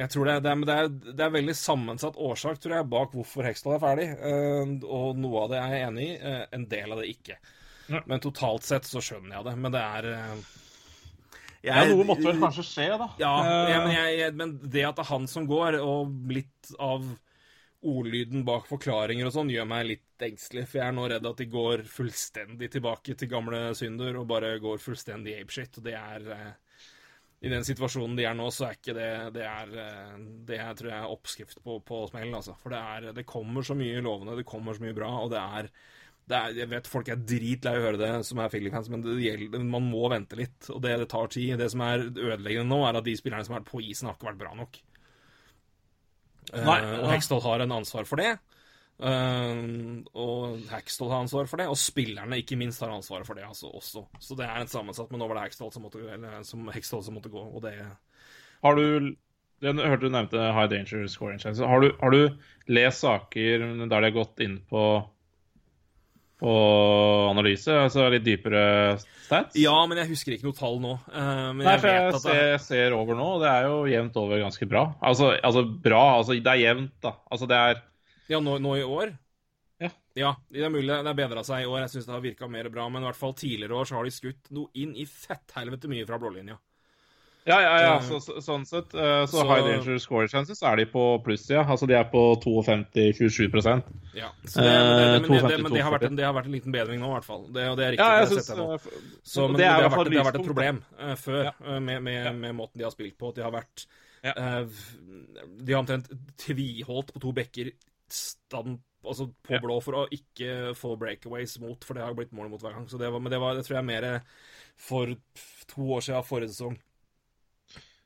jeg tror det, det, er, det, er, det er veldig sammensatt årsak tror jeg, bak hvorfor Hexdal er ferdig. og noe av det er jeg enig i, en del av det ikke. Ja. Men totalt sett så skjønner jeg det. Men det er jeg, ja, jeg- noe måtte vel kanskje skje, da. ja, ja men, jeg, jeg, men det at det er han som går, og litt av ordlyden bak forklaringer og sånn, gjør meg litt engstelig. For jeg er nå redd at de går fullstendig tilbake til gamle synder og bare går fullstendig apeshit. Og det er eh, I den situasjonen de er nå, så er ikke det Det er, eh, det er tror jeg, er oppskrift på, på smell, altså. For det er Det kommer så mye lovende, det kommer så mye bra, og det er det er, jeg vet folk er dritlei av å høre det, som er Philly-fans, men gjelder, man må vente litt. Og det, det tar tid. Det som er ødeleggende nå, er at de spillerne som har vært på isen, har ikke vært bra nok. Eh, Nei, og ja. Hextall har en ansvar for det. Eh, og Hextall har ansvar for det, og spillerne ikke minst har ansvaret for det altså, også. Så det er et sammensatt, men nå var det Hextall som måtte, eller, som, Hextall som måtte gå, og det Har du Jeg hørte du nevnte high danger scoring chance. Har du, har du lest saker der de har gått inn på på analyse, altså litt dypere stats? Ja, men jeg husker ikke noe tall nå. Eh, Nei, for jeg det, ser, jeg ser over nå, og det er jo jevnt over ganske bra. Altså, altså bra, altså det er jevnt, da. Altså det er Ja, nå, nå i år? Ja. Ja, Det er mulig det har bedra seg i år. Jeg syns det har virka mer bra. Men i hvert fall tidligere år så har de skutt noe inn i fetthelvete mye fra blålinja. Ja, ja, ja. Eh, Så, så, sånn sett. eh, Så, så- high danger score chances er de på plussida. Altså de er på 52-27% Ja, så det, men, det, men, det, men det, har en, det har vært en liten bedring nå, i hvert fall. Det, og det er riktig. Ja, jeg synes, eh, Så, men det har vært, det har vært et problem uh, før Ja. eh, med, med, med måten de har spilt på. At de har vært Ja. eh, De har omtrent tviholdt på to bekker stand, altså på blå for å ikke få breakaways mot, for det har blitt målet mot hver gang. Så det var, men det, var, det tror jeg er mer for to år siden, forrige sesong.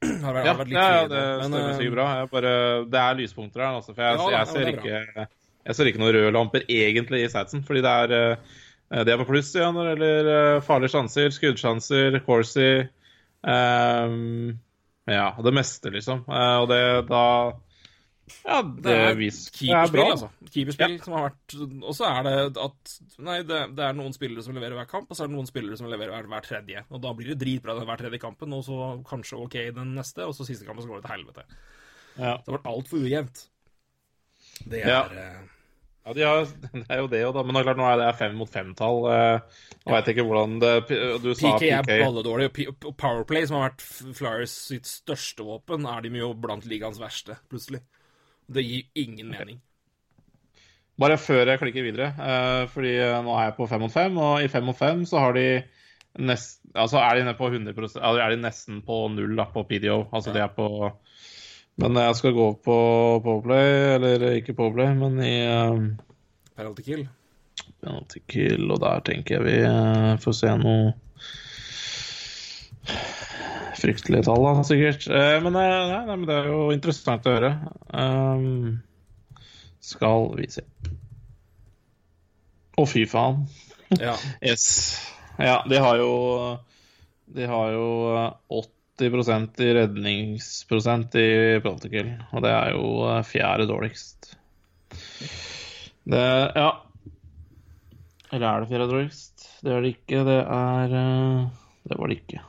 har vært, Ja, har vært litt ja, ja, det men, stemmer eh, sikkert bra. Jeg bare, det er lyspunkter her, altså. For jeg, Ja, jeg, ser er ikke, jeg ser ikke noen røde lamper egentlig i Satsen, Fordi det er eh, Det er på pluss ja, når det gjelder eh, farlige sjanser, skuddsjanser, Corsi um, Ja, det meste, liksom. Eh, og det da Ja, det, Det er er Keeperspill, altså. Keeperspill som har vært Og så er det at Nei, det, det er noen spillere som leverer hver kamp, og så er det noen spillere som leverer hver, hver tredje. Og da blir det dritbra den hver tredje kampen, og så kanskje OK den neste, og så siste kampen så går det til helvete. Ja. Det har vært altfor ujevnt. Det er Ja. eh, Ja, de har, det er jo det, jo da. Men det er klart, nå er det fem mot fem-tall. Eh, jeg veit ikke hvordan det Du sa PK er PK. balledårlig, og P- og Powerplay, som har vært Flyers sitt største våpen, er de jo blant ligaens verste, plutselig. Det gir ingen mening. Bare før jeg klikker videre, eh, fordi eh, nå er jeg på fem mot fem, og i fem mot fem så har de nest, altså er de nede på 100% altså er de nesten på null da, på PDO. Altså de er på Men jeg skal gå på Powerplay, eller ikke Powerplay, men i um, Penalty kill. penalty kill, og der tenker jeg vi får se noe fryktelige tall, da, sikkert. Eh, men, eh, nei, nei, men det er jo interessant å høre. Um, skal vi se. Å, fy faen. Ja. Yes. Ja, de har jo De har jo eh, 80% i redningsprosent i Protocol, og det er jo eh, fjerde dårligst. Det Ja. Eller er det fjerde dårligst? Det er det ikke. Det er eh, Det var det ikke.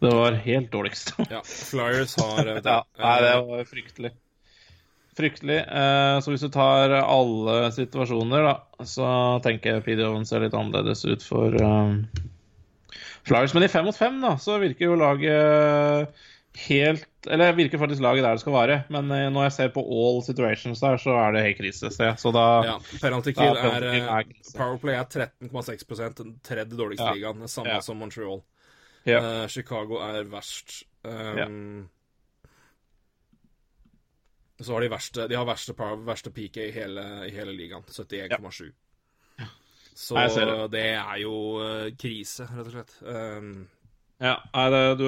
Det var helt dårligst. ja. Flyers har vet Ja, nei, det var fryktelig. Fryktelig. Eh, så hvis du tar alle situasjoner, da, så tenker jeg PDO-en ser litt annerledes ut for um, Flyers. Men i fem mot fem, da, så virker jo laget helt Eller virker faktisk laget der det skal være. Men eh, når jeg ser på all situations der, så er det helt krise. Så, så da ja. Penalty kill er, eh, er. Powerplay er 13,6 den tredje dårligste Ja. ligaen. Samme Ja. som Montreal. Ja. Uh, Chicago er verst. Um, Så har de verste De har verste, verste PK i hele, i hele ligaen. 71,7. Så Nei, det. det. er jo uh, krise, rett og slett. Um, Ja, nei, det, du,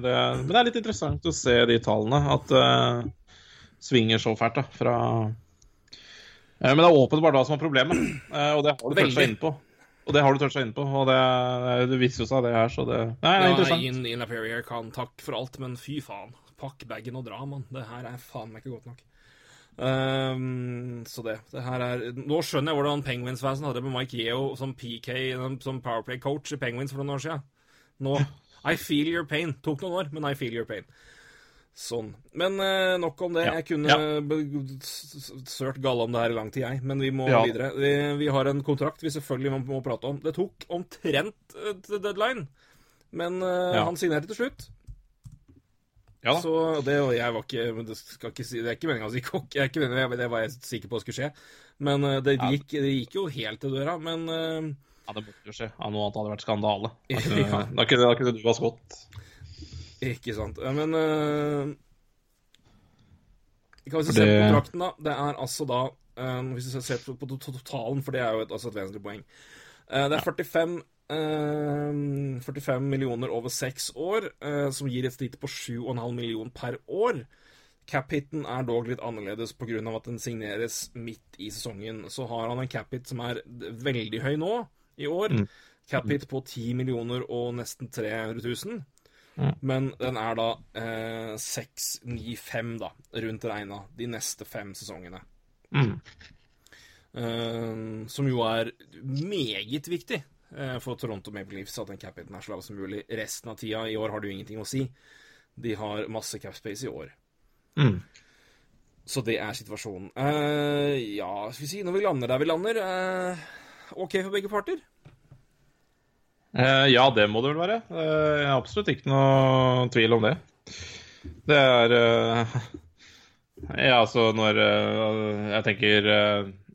det er, men det er litt interessant å se de tallene. At det svinger så fælt da, fra uh, Men det er åpenbart hva som er problemet, uh, og det har du først Veldig. inn på. Og det har du toucha inn på, og det, det viser jo seg, det her, så det Nei, det ja, interessant. Ian, Ian Lapierre kan takk for alt, men fy faen. Pakk bagen og dra, mann. Det her er faen meg ikke godt nok. Um, så det. Det her er Nå skjønner jeg hvordan Penguins-fansen hadde det med Mike Yeo som PK, som Powerplay-coach i Penguins for noen år siden. Nå I feel your pain. Tok noen år, men I feel your pain. Sånn. Men eh, nok om det. Ja. Jeg kunne Ja. sørt galle om det her i lang tid, jeg. Men vi må Ja. videre. Vi, vi har en kontrakt vi selvfølgelig må, må prate om. Det tok omtrent uh, deadline, men uh, han signerte til slutt. Ja da. Så det og jeg var ikke det, skal ikke si, det er ikke meninga å si kokk. Jeg er ikke meningen, det var jeg sikker på skulle skje. Men uh, det, gikk, det gikk jo helt til døra. Men Ja, det måtte jo skje. Ja, noe annet hadde vært skandale. Da kunne, da kunne, da kunne du ha skått. Ikke sant. Men uh, Kan vi se på kontrakten, da. Det er altså da eh, Hvis vi ser på, på totalen, for det er jo et, altså et vesentlig poeng uh, Det er 45 uh, 45 millioner over seks år, eh, som gir et snitt på 7,5 millioner per år. Cap-hiten er dog litt annerledes pga. at den signeres midt i sesongen. Så har han en cap-hit som er veldig høy nå, i år. Mm. Cap-hit på 10 millioner og nesten 300 000. Men den er da eh, 6-9-5, da, rundt regna, de neste fem sesongene. Mm. Eh, som jo er meget viktig eh, for Toronto Maple Leafs at den cap-hiten er så lav som mulig. Resten av tida i år har det jo ingenting å si. De har masse cap space i år. Mm. Så det er situasjonen. Eh, ja, skal vi si, når vi lander der vi lander eh, OK for begge parter? Eh, ja, det må det vel være. Eh, jeg har absolutt ikke noe tvil om det. Det er eh, Ja, altså når Jeg tenker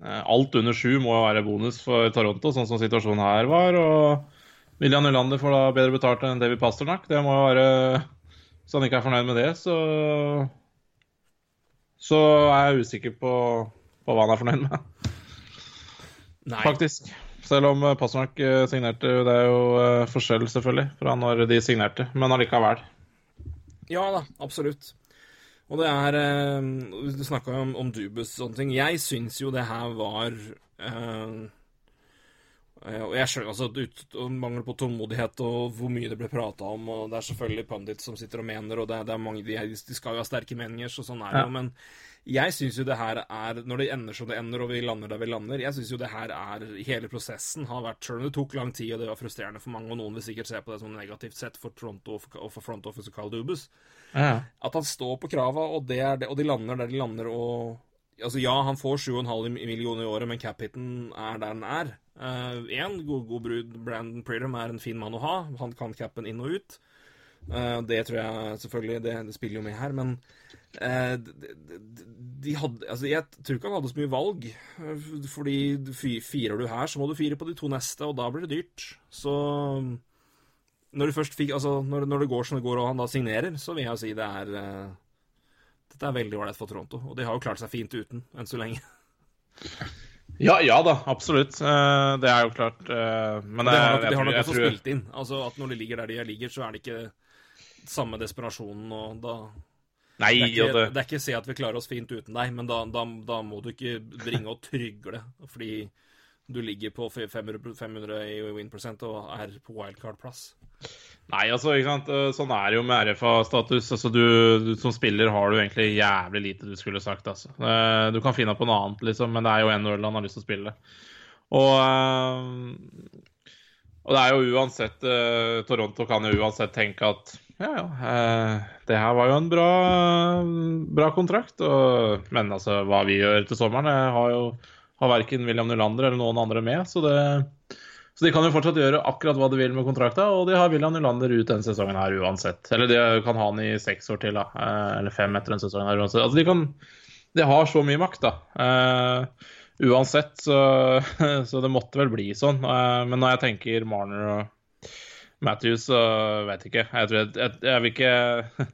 alt under sju må være bonus for Toronto, sånn som situasjonen her var. Og William Nylander får da bedre betalt enn David Pasternak. Det må jo være Hvis han ikke er fornøyd med det, så Så er jeg usikker på, på hva han er fornøyd med Nei. faktisk. Selv om eh, Pasternak eh, signerte, det er jo eh, forskjell selvfølgelig fra når de signerte, men allikevel. Ja da, absolutt. Og det er Du snakka jo om, om Dubus og sånne ting. Jeg syns jo det her var eh, Og jeg skjønner altså ut, mangel på tålmodighet og hvor mye det ble prata om, og det er selvfølgelig pundits som sitter og mener, og det, det er mange, de, de skal jo ha sterke meninger, så sånn er det Ja. jo. Men jeg syns jo det her er Når det ender som det ender, og vi lander der vi lander Jeg syns jo det her er Hele prosessen har vært Selv om det tok lang tid, og det var frustrerende for mange, og noen vil sikkert se på det som negativt sett for Toronto og for- front office og Carl Dubus Ja. at han står på krava, og, det er det, og de lander der de lander, og Altså, ja, han får 7,5 millioner i året, men cap-hiten er der den er. Én, god, god brud, Brandon Pridham er en fin mann å ha. Han kan capen inn og ut. Uh, det tror jeg selvfølgelig Det, det spiller jo med her, men eh, de, de, de hadde Altså, jeg tror ikke han hadde så mye valg. eh, Fordi firer du her, så må du fire på de to neste, og da blir det dyrt. Så når du først fikk Altså, når, når det går som det går, og han da signerer, så vil jeg si det er eh, Dette er veldig ålreit for Toronto. Og de har jo klart seg fint uten, enn så lenge. Ja, ja da, absolutt. Eh, det er jo klart. eh, men Det har nok, jeg de har nok også tror- spilt inn. Altså at når de ligger der de ligger, så er det ikke samme desperasjonen, og da Nei, det er, ikke, det, det er ikke se at vi klarer oss fint uten deg, men da, da, da må du ikke bringe og trygle, fordi du ligger på 500, 500 i win-prosent og er på wildcard-plass. Nei, altså, ikke sant? eh, sånn er det jo med RFA-status. Altså, du, du, som spiller har du egentlig jævlig lite du skulle sagt. Altså. Eh, Du kan finne på noe annet, liksom, men det er jo NHL han har lyst til å spille. Og, eh, og det er jo uansett Toronto kan jo uansett tenke at ja, ja, eh, det her var jo en bra, bra kontrakt. Og, men altså, hva vi gjør til sommeren, har jo har verken William Nylander eller noen andre med. Så det så de kan jo fortsatt gjøre akkurat hva de vil med kontrakta, og de har William Nylander ut denne sesongen her uansett. Eller de kan ha han i seks år til, da. eh, Eller fem etter denne sesongen her uansett. Altså de kan De har så mye makt, da. Eh, uansett, så, så det måtte vel bli sånn. Eh, men når jeg tenker Marner og Matthews, så vet ikke. Jeg tror jeg, jeg, jeg vil ikke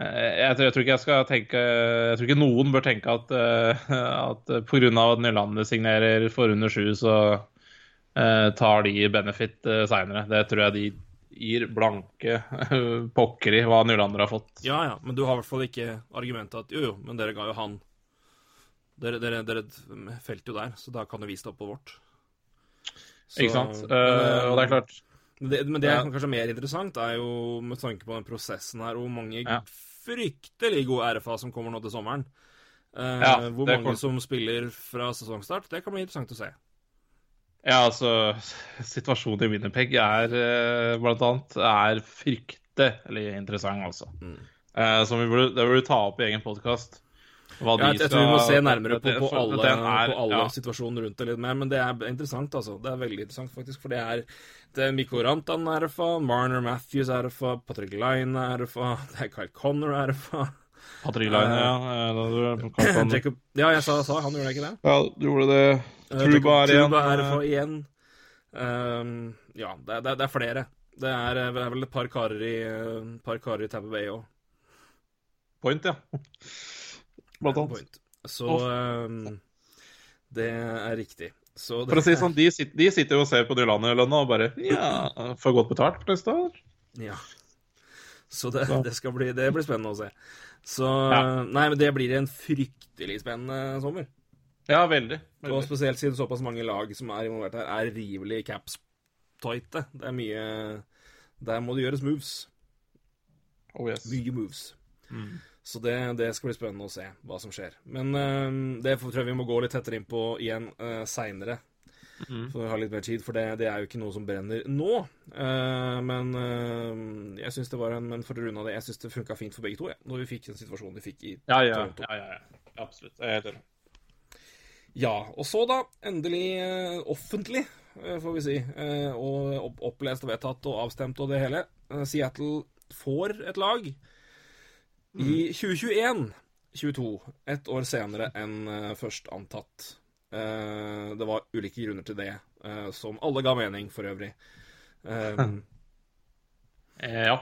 jeg tror, jeg tror ikke jeg skal tenke Jeg tror ikke noen bør tenke at, uh, at pga. at Nylander signerer for under sju, så eh, tar de benefit uh, seinere. Det tror jeg de gir blanke eh, pokker i hva Nylander har fått. Ja, ja, men du har i hvert fall ikke argumentet at jo, jo, men dere ga jo han Dere, dere, dere felt jo der, så da kan jo vi stå på vårt. Så- Ikke sant? Eh, og det er klart det, men det Ja. kanskje mer interessant, er jo med tanke på den prosessen her, hvor mange Ja. fryktelig gode RFA som kommer nå til sommeren. Eh, Ja, hvor mange kom... som spiller fra sesongstart, det kan bli interessant å se. Ja, altså Situasjonen i Winnerpeg er eh, blant annet er fryktelig interessant, altså. Mm. Eh, som vi burde, det burde ta opp i egen podkast. Ja, jeg, jeg tror vi må se nærmere på, på alle, på alle ja. situasjoner rundt det litt mer, men det er interessant, altså. Det er veldig interessant, faktisk, for det er det er Mikko Rantan er RFA, Marner Matthews er RFA, Patrick Line er RFA, det er Kyle Connor er RFA Patrick Line, ja. eh, da du- Jacob Ja, jeg sa, sa han, gjorde jeg ikke det? Ja, du gjorde det. Eh, Truba er igjen. Truba er RFA igjen. Um, ja, det er, det, er, det er flere. Det er, eh, det er vel et par karer i, eh, par karer i Tampa Bay òg. Point, ja. Blant annet. Så um, det er riktig. Så det, For å si sånn, de sitter, de sitter jo og ser på Nylander-lønna og bare Ja, får godt betalt neste år. Ja. Så det, det bli Det blir spennende å se. Så Ja. Nei, men det blir en fryktelig spennende sommer. Ja, veldig. Og spesielt siden såpass mange lag som er involvert her, er rivelig caps-tighte. Det er mye Der må det gjøres moves. Oh, yes. Mye moves. Mm. Så det, det skal bli spennende å se hva som skjer. Men uh, det tror jeg vi må gå litt tettere inn på igjen uh, seinere. Mm. For å ha litt mer tid, for det, det er jo ikke noe som brenner nå. Uh, men uh, jeg syns det var en Men for å runde av det, jeg syns det funka fint for begge to, ja, når vi fikk den situasjonen vi fikk i Ja, ja, Toronto. ja, ja, ja. Absolutt. Jeg er helt enig. Ja, og så da, endelig offentlig, får vi si, og opp opplest og vedtatt og avstemt og det hele. Seattle får et lag i 2021-22, ett år senere enn eh, først antatt. Eh, det var ulike grunner til det, eh, som alle ga mening for øvrig. Eh, ja.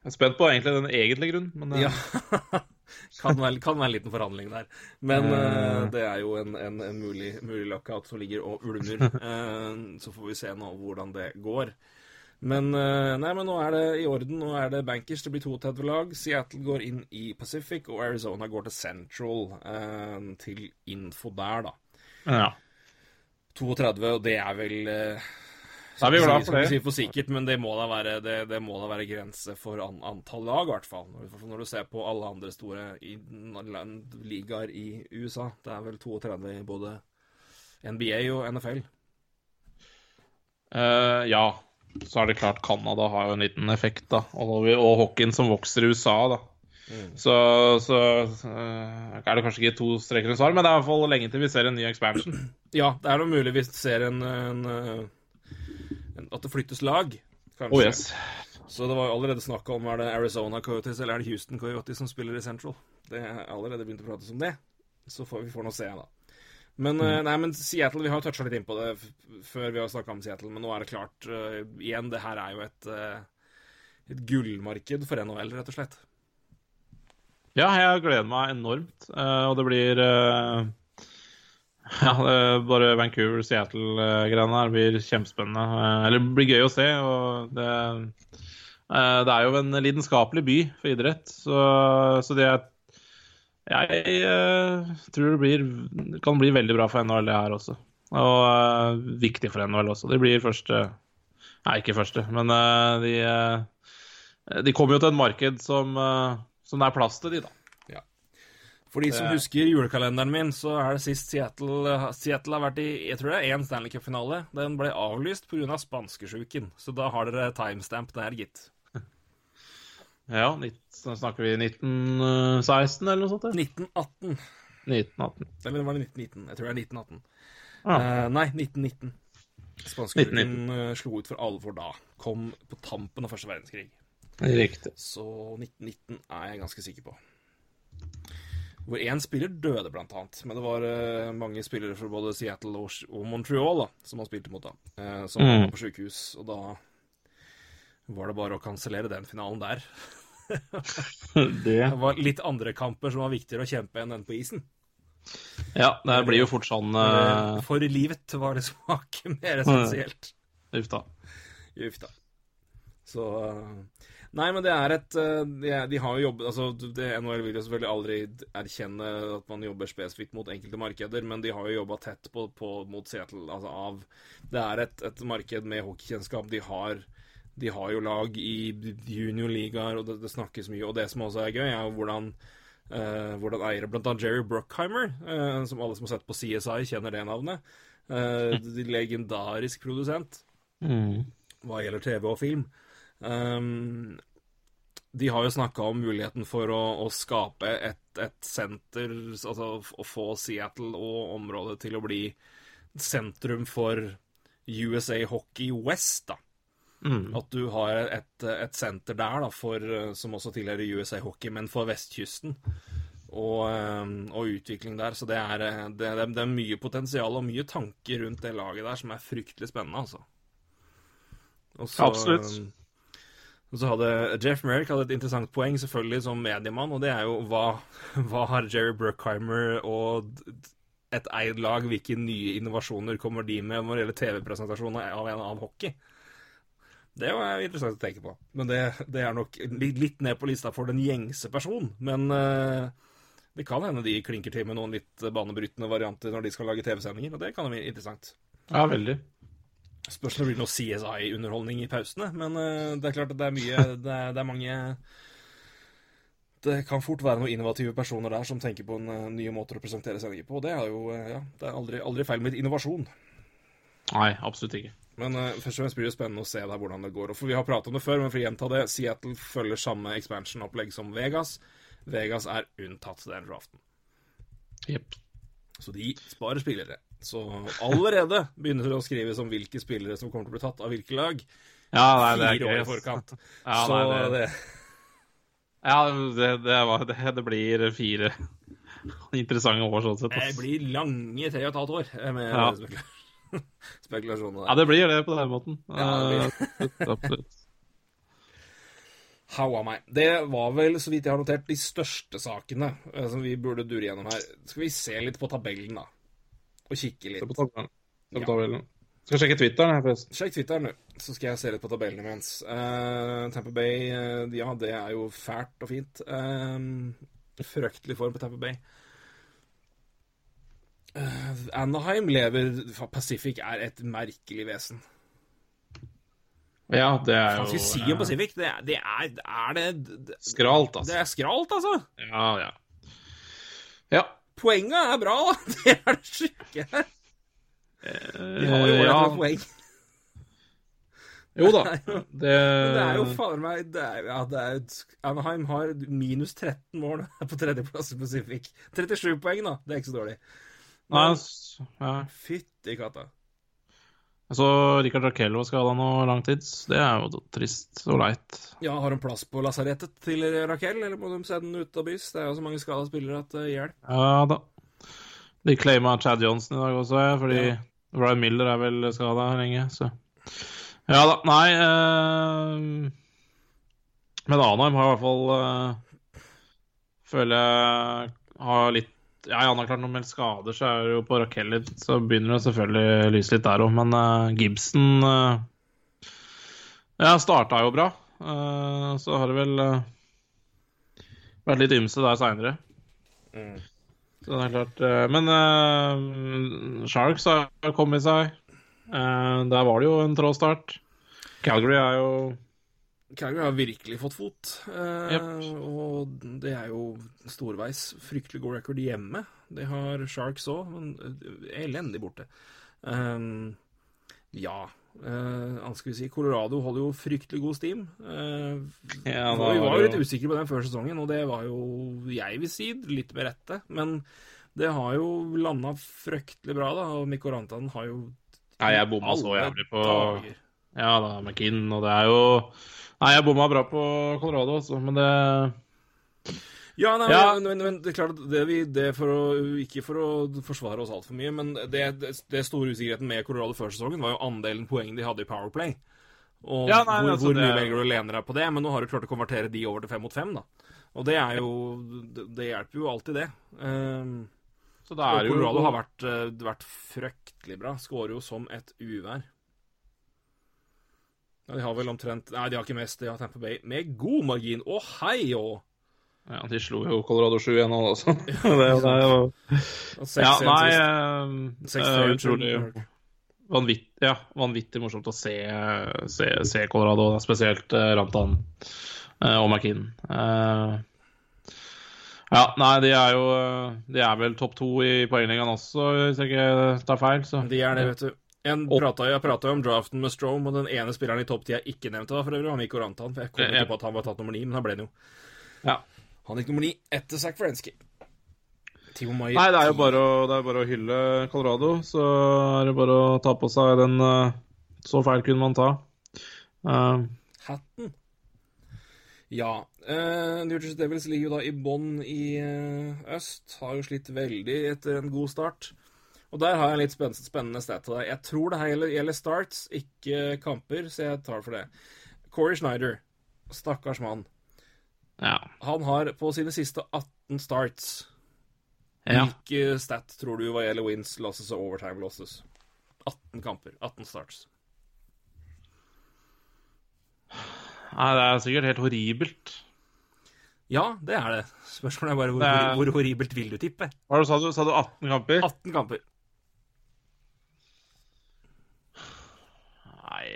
Jeg er spent på egentlig den egentlige grunnen, men Ja. kan, være, kan være en liten forhandling der. Men eh, det er jo en, en, en mulig, mulig som ligger og ulmer. Uh, så får vi se nå hvordan det går. Men eh, nei, men nå er det i orden. Nå er det bankers. Det blir 32 lag. Seattle går inn i Pacific, og Arizona går til Central. eh, til info der, da. ja. 32, og det er vel eh, Da er vi glad for det. si for sikkert, men det må da være, det, det må da være grense for an, antall lag, i hvert fall. Når, du ser på alle andre store ligaer i USA. Det er vel 32 i både NBA og NFL. Uh, ja. Så er det klart Canada har jo en liten effekt, da. Og, og hockeyen som vokser i USA, da. Så, så eh, er det kanskje ikke to streker under svar, men det er i hvert fall lenge til vi ser en ny expansion. Ja, det er noe mulig vi ser en, en, eh, en At det flyttes lag. kanskje. Oh yes. Så det var allerede snakk om er det Arizona Coyotes eller er det Houston Coyotes som spiller i Central. Det er allerede begynt å prates om det. Så får vi får nå se, da. Men, mm. nei, men Seattle, vi har toucha litt inn på det før vi har snakka om Seattle, men nå er det klart uh, igjen, det her er jo et, uh, et gullmarked for NHL, rett og slett. Ja, jeg gleder meg enormt. Uh, og det blir eh, Ja, bare Vancouver-Seattle-greiene her blir kjempespennende. Eh, eller det blir gøy å se. Og det, eh, det er jo en lidenskapelig by for idrett, så, så det er Jeg uh, tror det blir, kan bli veldig bra for NHL, det her også. Og uh, viktig for NHL også. De blir første Nei, ikke første, men uh, de, de kommer jo til et marked som, som det er plass til, de, da. For de som Det- husker julekalenderen min, så er det sist Seattle, Seattle har vært i jeg tror det er én Stanley Cup-finale. Den ble avlyst pga. Av spanskesjuken, så da har dere timestamp der, gitt. Ja, nitt- så snakker vi 1916 eller noe sånt? eller? 1918. 1918. Eller var det 1919? Jeg tror det er 1918. Ah. Eh, nei, 1919. Spanskesjuken eh, slo ut for alvor da. Kom på tampen av første verdenskrig. Riktig. Så 1919 er jeg ganske sikker på. Hvor én spiller døde, blant annet. Men det var eh, mange spillere fra både Seattle og, og Montreal da, som han spilte mot, da. eh, som Mm. var på sjukehus. Og da var det bare å kansellere den finalen der. Det Det var litt andre kamper som var viktigere å kjempe enn den på isen. Ja, det blir jo fort sånn uh, For livet var det svake mer essensielt. Uff da. Uff da. Så eh, Nei, men det er et eh, De, de har jo jobbet altså, det, NHL vil jo selvfølgelig aldri erkjenne at man jobber spesifikt mot enkelte markeder, men de har jo jobba tett på, på, mot Seattle. Altså av Det er et, et marked med hockeykjennskap. De har de har jo lag i juniorligaer, og det, det snakkes mye. Og det som også er gøy, er jo hvordan uh, hvordan eiere, blant annet Jerry Bruckheimer, uh, som alle som har sett på CSI, kjenner det navnet. Eh, legendarisk produsent Mm. hva gjelder TV og film. Um, de har jo snakka om muligheten for å, å skape et, et senter, altså å få Seattle og området til å bli sentrum for USA Hockey West, da. Mm. At du har et, et senter der, da, for, som også tilhører USA Hockey, men for vestkysten. Og, um, og utvikling der. Så det er, det, det, det er mye potensial og mye tanker rundt det laget der som er fryktelig spennende, altså. Også, Absolutt. Og så hadde Jeff Merrick hadde et interessant poeng, selvfølgelig, som mediemann, og det er jo hva, hva har Jerry Bruckheimer og et eid lag, hvilke nye innovasjoner kommer de med når det gjelder TV-presentasjon av en av hockey? Det var interessant å tenke på. Men det, det er nok litt ned på lista for den gjengse person. Men uh, det kan hende de klinker til med noen litt banebrytende varianter når de skal lage TV-sendinger, og det kan bli interessant. Ja, veldig. Spørs om det blir noe CSI-underholdning i pausene, men uh, det er klart at det er mye Det er, det er mange Det kan fort være noen innovative personer der som tenker på en, uh, nye måter å presentere sendinger på, og det er jo Ja, det er aldri, aldri feil med innovasjon. Nei, absolutt ikke. Men uh, først og fremst blir det spennende å se der hvordan det går. Og for Vi har pratet om det før, men for å gjenta det, Seattle følger samme expansion-opplegg som Vegas. Vegas er unntatt den draften. Yep. Så de sparer spillere. Så allerede begynner det å skrives om hvilke spillere som kommer til å bli tatt av hvilke lag. Ja, nei, det er Fire år i forkant. Ja, Så nei, det, ja det, det, var, det, det blir fire interessante år sånn sett. det blir lange tre og et halvt år eh, med Ja. spekula- spekulasjoner Ja, det blir det på den måten. Ja, Eh, absolutt, am I? Det var vel, så vidt jeg har notert, de største sakene eh, som vi burde dure gjennom her. Skal vi se litt på tabellen, da? Og kikke Se litt. på tabellen. Se på tabellen. Skal sjekke Twitteren her, forresten. Sjekk Twitteren, du, så skal jeg se litt på tabellen imens. Uh, Tamper Bay, uh, ja, det er jo fælt og fint. Uh, fryktelig form på Tamper Bay. Eh, Anaheim lever Pacific er et merkelig vesen. Ja, det er Hva jo skal vi si om Pacific? Det er det Er, er det, det skralt, altså. Det er skralt, altså. Ja, ja. Ja. Poenget er bra, da. Det er det sjuke her. De har jo Eh, ja. poeng. Jo da. Det, det er jo fader meg det er, ja, det er, Anaheim har minus 13 mål på tredjeplass i Pacific. 37 poeng, da. Det er ikke så dårlig. Nei, ja. fytti katta. Jeg så Rikard Raquel var skada nå langtids. Det er jo trist og leit. Ja, Har han plass på lasarettet til Raquel, eller må de sende den ut av bys? Det er jo så mange skada spillere at det hjelper. Ja da. De claima Chad Johnson i dag også, fordi Ja. Ryan Miller er vel skada lenge, så Ja da. Nei eh... Men Anheim har i hvert fall eh... Føler jeg har litt Ja, ja, han har klart noen mer skader, så er det jo på Raquel litt, så begynner det selvfølgelig å lyse litt der òg, men uh, Gibson uh, Ja, starta jo bra. Uh, så har det vel uh, vært litt ymse der seinere. Så det er klart Men Sharks har kommet seg. Der var det jo en trå start. Calgary er jo Calgary har virkelig fått fot. Eh, yep. Og det er jo storveis fryktelig god record hjemme. Det har Sharks òg, men eh, elendig borte. Um, ja eh, skal vi si? Colorado holder jo fryktelig god steam. Eh, Ja, vi var var jo litt usikre på den før sesongen, og det var jo, jeg vil si, litt med rette. Men det har jo landa fryktelig bra, da. Og Mikko Rantanen har jo Nei, jeg bomma så jævlig på dager. Ja da, McKinn, og det er jo Nei, jeg bomma bra på Colorado, altså, men det Ja, nei, Ja. Men, men, men det er klart det, vi, det for å, Ikke for å forsvare oss altfor mye, men det, det, store usikkerheten med Colorado før sesongen var jo andelen poeng de hadde i Powerplay. Og Ja, nei, hvor, altså, hvor mye velger du å lene deg på det? Men nå har du klart å konvertere de over til fem mot fem, da. Og det er jo Det, hjelper jo alltid, det. Um, Så det og er jo Colorado har vært, eh, vært fryktelig bra. Skårer jo som et uvær. Ja, de har vel omtrent Nei, de har ikke mest. De har Tamper Bay med god margin. Å, hei òg! Ja, de slo jo Colorado 7 igjen nå, altså. det, det er jo Ja, nei eh, eh, tre, Utrolig unnskyld. vanvitt, ja, vanvittig morsomt å se, se, se Colorado, spesielt uh, Rantan uh, og McKinn. Uh, ja, nei, de er jo eh, De er vel topp to i poengligaen også, hvis jeg ikke tar feil. Så. De er det, vet du. Prata, jeg prata jo om draften med Strome, og den ene spilleren i topp ti jeg ikke nevnte, var for øvrig var Mikko Rantan. For jeg kom ikke på at han var tatt nummer ni, men han ble det jo. Ja. Han gikk nummer ni etter Zack Frensky. Timo Maier Nei, det er jo bare å, det er bare å hylle Colorado. Så er det bare å ta på seg den eh, Så feil kunne man ta. Uh. Hatten. Ja. Uh, New Jersey Devils ligger jo da i bånn i uh, øst. Har jo slitt veldig etter en god start. Og der har jeg en litt spennende, spennende stat til deg. Jeg tror det her gjelder, gjelder starts, ikke kamper, så jeg tar for det. Corey Schneider, stakkars mann. ja. Han har på sine siste 18 starts ja. Hvilke stat tror du hva gjelder wins, losses og overtime losses? 18 kamper. 18 starts. Nei, det er sikkert helt horribelt. Ja, det er det. Spørsmålet er bare hvor, er- hvor horribelt vil du tippe? Hva sa du? Sa du 18 kamper? 18 kamper.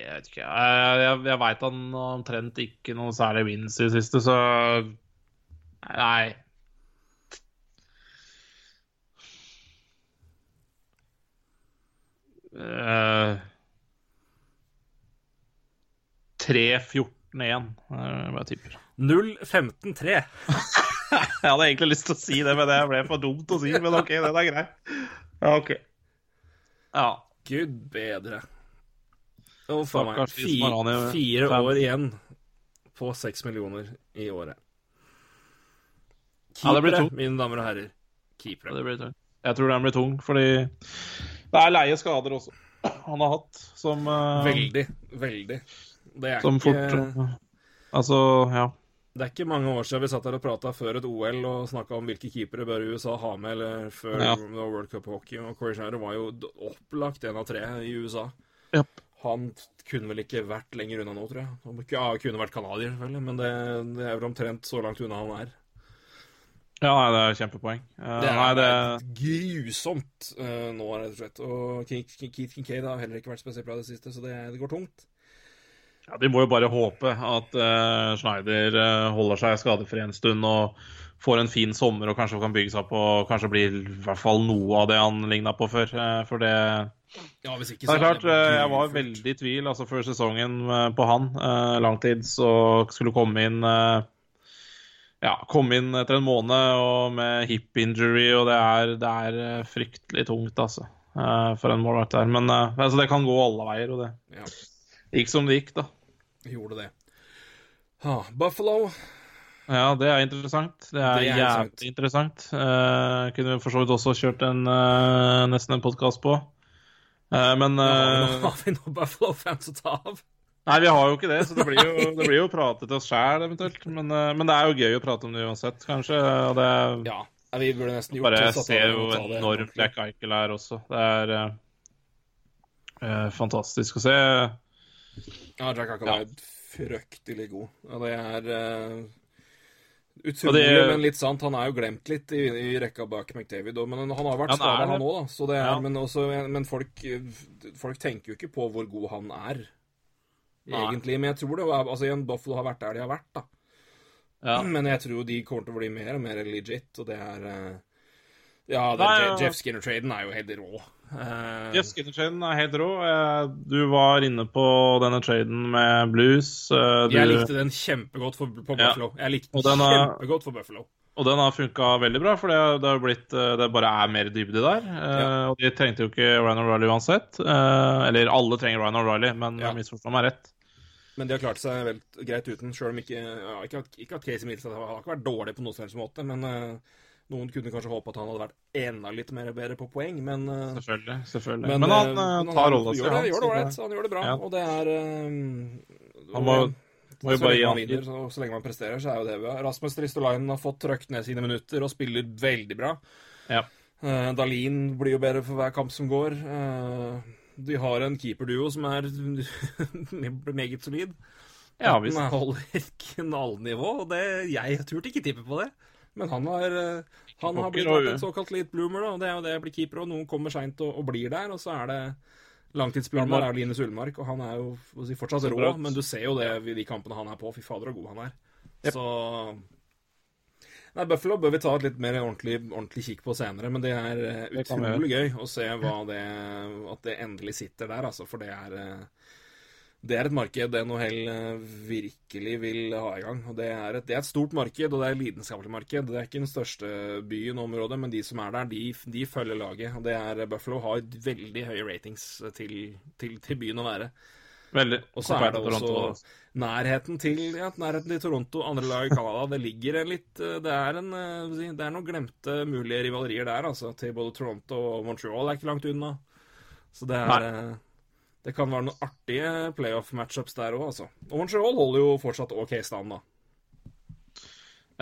Jeg vet ikke. Jeg, jeg, jeg veit han omtrent ikke noe særlig wins i det siste, så Nei. Uh, 3-14-1, bare tipper. 0-15-3. Jeg hadde egentlig lyst til å si det, men det ble for dumt å si. Men OK, den er grei. Ja, OK. Ja. Gud bedre. Å, faen meg. Fire, fire år igjen på 6 millioner i året. Ja, Keepere, ja, mine damer og herrer. Keepere. Det blir tung. Jeg tror den blir tung, fordi det er leie skader også han har hatt, som uh, Veldig. Veldig. Det er Som ikke fort Altså, ja. Det er ikke mange år siden vi satt her og prata før et OL og snakka om hvilke keepere bør USA ha med, eller før Ja. World Cup Hockey. Og Corey Schneider var jo opplagt en av tre i USA. Japp. Han kunne vel ikke vært lenger unna nå, tror jeg. Han ikke- ja, kunne vært canadier, selvfølgelig, men det, det er vel omtrent så langt unna han er. Ja, nei, det er kjempepoeng. Uh, Det er nei, det grusomt uh, nå, rett og slett. Og Keith Kincaid har heller ikke vært spesielt bra i det siste, så det, det går tungt. ja, De må jo bare håpe at uh, Schneider holder seg skadefri en stund og får en fin sommer og kanskje kan bygge seg opp og kanskje blir i hvert fall noe av det han ligna på før. eh, for det Ja, hvis ikke Det er klart, eh, jeg var veldig i tvil altså før sesongen eh, på han. Langtids og skulle komme inn Ja, komme inn etter en måned og med hip injury, og det er, det er fryktelig tungt, altså. for en målvakt der. Men altså, det kan gå alle veier, og det Ja, gikk som det gikk, da. gjorde det. Ha, Buffalo Ja, det er interessant. Det er, Det er jævlig interessant. Uh, kunne vi for så vidt også kjørt en, uh, nesten en podkast på. Uh, men eh, Har vi nå Buffalo-fans å ta av? Nei, vi har jo ikke det, så det blir jo, det blir jo prate til oss sjæl eventuelt. Men, men det er jo gøy å prate om det uansett, kanskje. Og det Ja, vi burde nesten gjort bare det, Bare ser av jo enormt. Jack Eichel her også. Det er uh, fantastisk å se. Ja, Jack Eichel Ja. er fryktelig god. Og det er uh, utrolig, det- men litt sant. Han er jo glemt litt i, i rekka bak McDavid, og- men han har vært skada, han òg, da. Så det er, Ja. Men, også, men folk, folk tenker jo ikke på hvor god han er, Nei. egentlig. Men jeg tror det altså igjen, Buffalo har vært der de har vært, da. Ja. Men jeg tror de kommer til å bli mer og mer legit, og det er eh, Ja, det, Nei, ja. Jeff Skinner-traden er jo helt rå. Uh... Jeff Skinner-traden er helt rå. Eh, Du var inne på denne traden med Blues. Eh, Du, Jeg likte den kjempegodt for, på Ja. Buffalo. Jeg likte den er- kjempegodt for Buffalo. Og den har funka veldig bra, for det, det har blitt Det bare er mer dybde der. Eh, Ja. Og de trengte jo ikke Ryan O'Reilly uansett. Eh, Eller alle trenger Ryan O'Reilly, men Ja. misforstå meg rett. Men de har klart seg vel greit uten, sjøl om ikke ja, Ikke ikke at Casey Mills har ikke vært dårlig på noen som helst måte, men eh, noen kunne kanskje håpe at han hadde vært enda litt mer bedre på poeng, men eh, Selvfølgelig. selvfølgelig. Men, Men, han, han eh, tar rolla si. han, gjør det ålreit. Han gjør det bra, Ja. og det er um, Han jo så bare lenge han vinner, så, så lenge man presterer, så er jo det bra. Rasmus Ristolainen har fått trøkt ned sine minutter og spiller veldig bra. Ja. Uh, Dalin blir jo bedre for hver kamp som går. Uh, de har en keeperduo som er meget solid. Ja, visst. Den holder knallnivå, og det, jeg turte ikke tippe på det. Men han har, eh, han har blitt og- en såkalt late bloomer, da, og det er jo det jeg blir keeper. Og noen kommer seint og, og blir der, og så er det der er Linus Ullmark, og han er jo si, fortsatt rå, men du ser jo det i de kampene han er på. Fy fader, så god han er. Yep. Så Nei, Buffalo bør vi ta et litt mer ordentlig, ordentlig kikk på senere, men det er eh, utrolig gøy å se det, at det endelig sitter der, altså. For det er eh, det er et marked det NHL eh, virkelig vil ha i gang. og Det er et, det er et stort marked, og det er et lidenskapelig marked. Det er ikke den største byen og området, men de som er der, de, de følger laget. og det er Buffalo har veldig høye ratings til, til, til byen å være. Veldig. Og så er det også nærheten til, ja, nærheten til Toronto, andre lag i Canada. Det ligger en litt eh, Det er en eh, Det er noen glemte mulige rivalerier der, altså. Til både Toronto og Montreal er ikke langt unna. Så det er Nei. Eh, Det kan være noen artige playoff-matchups der òg, altså. Og Montreal holder jo fortsatt OK stand, da.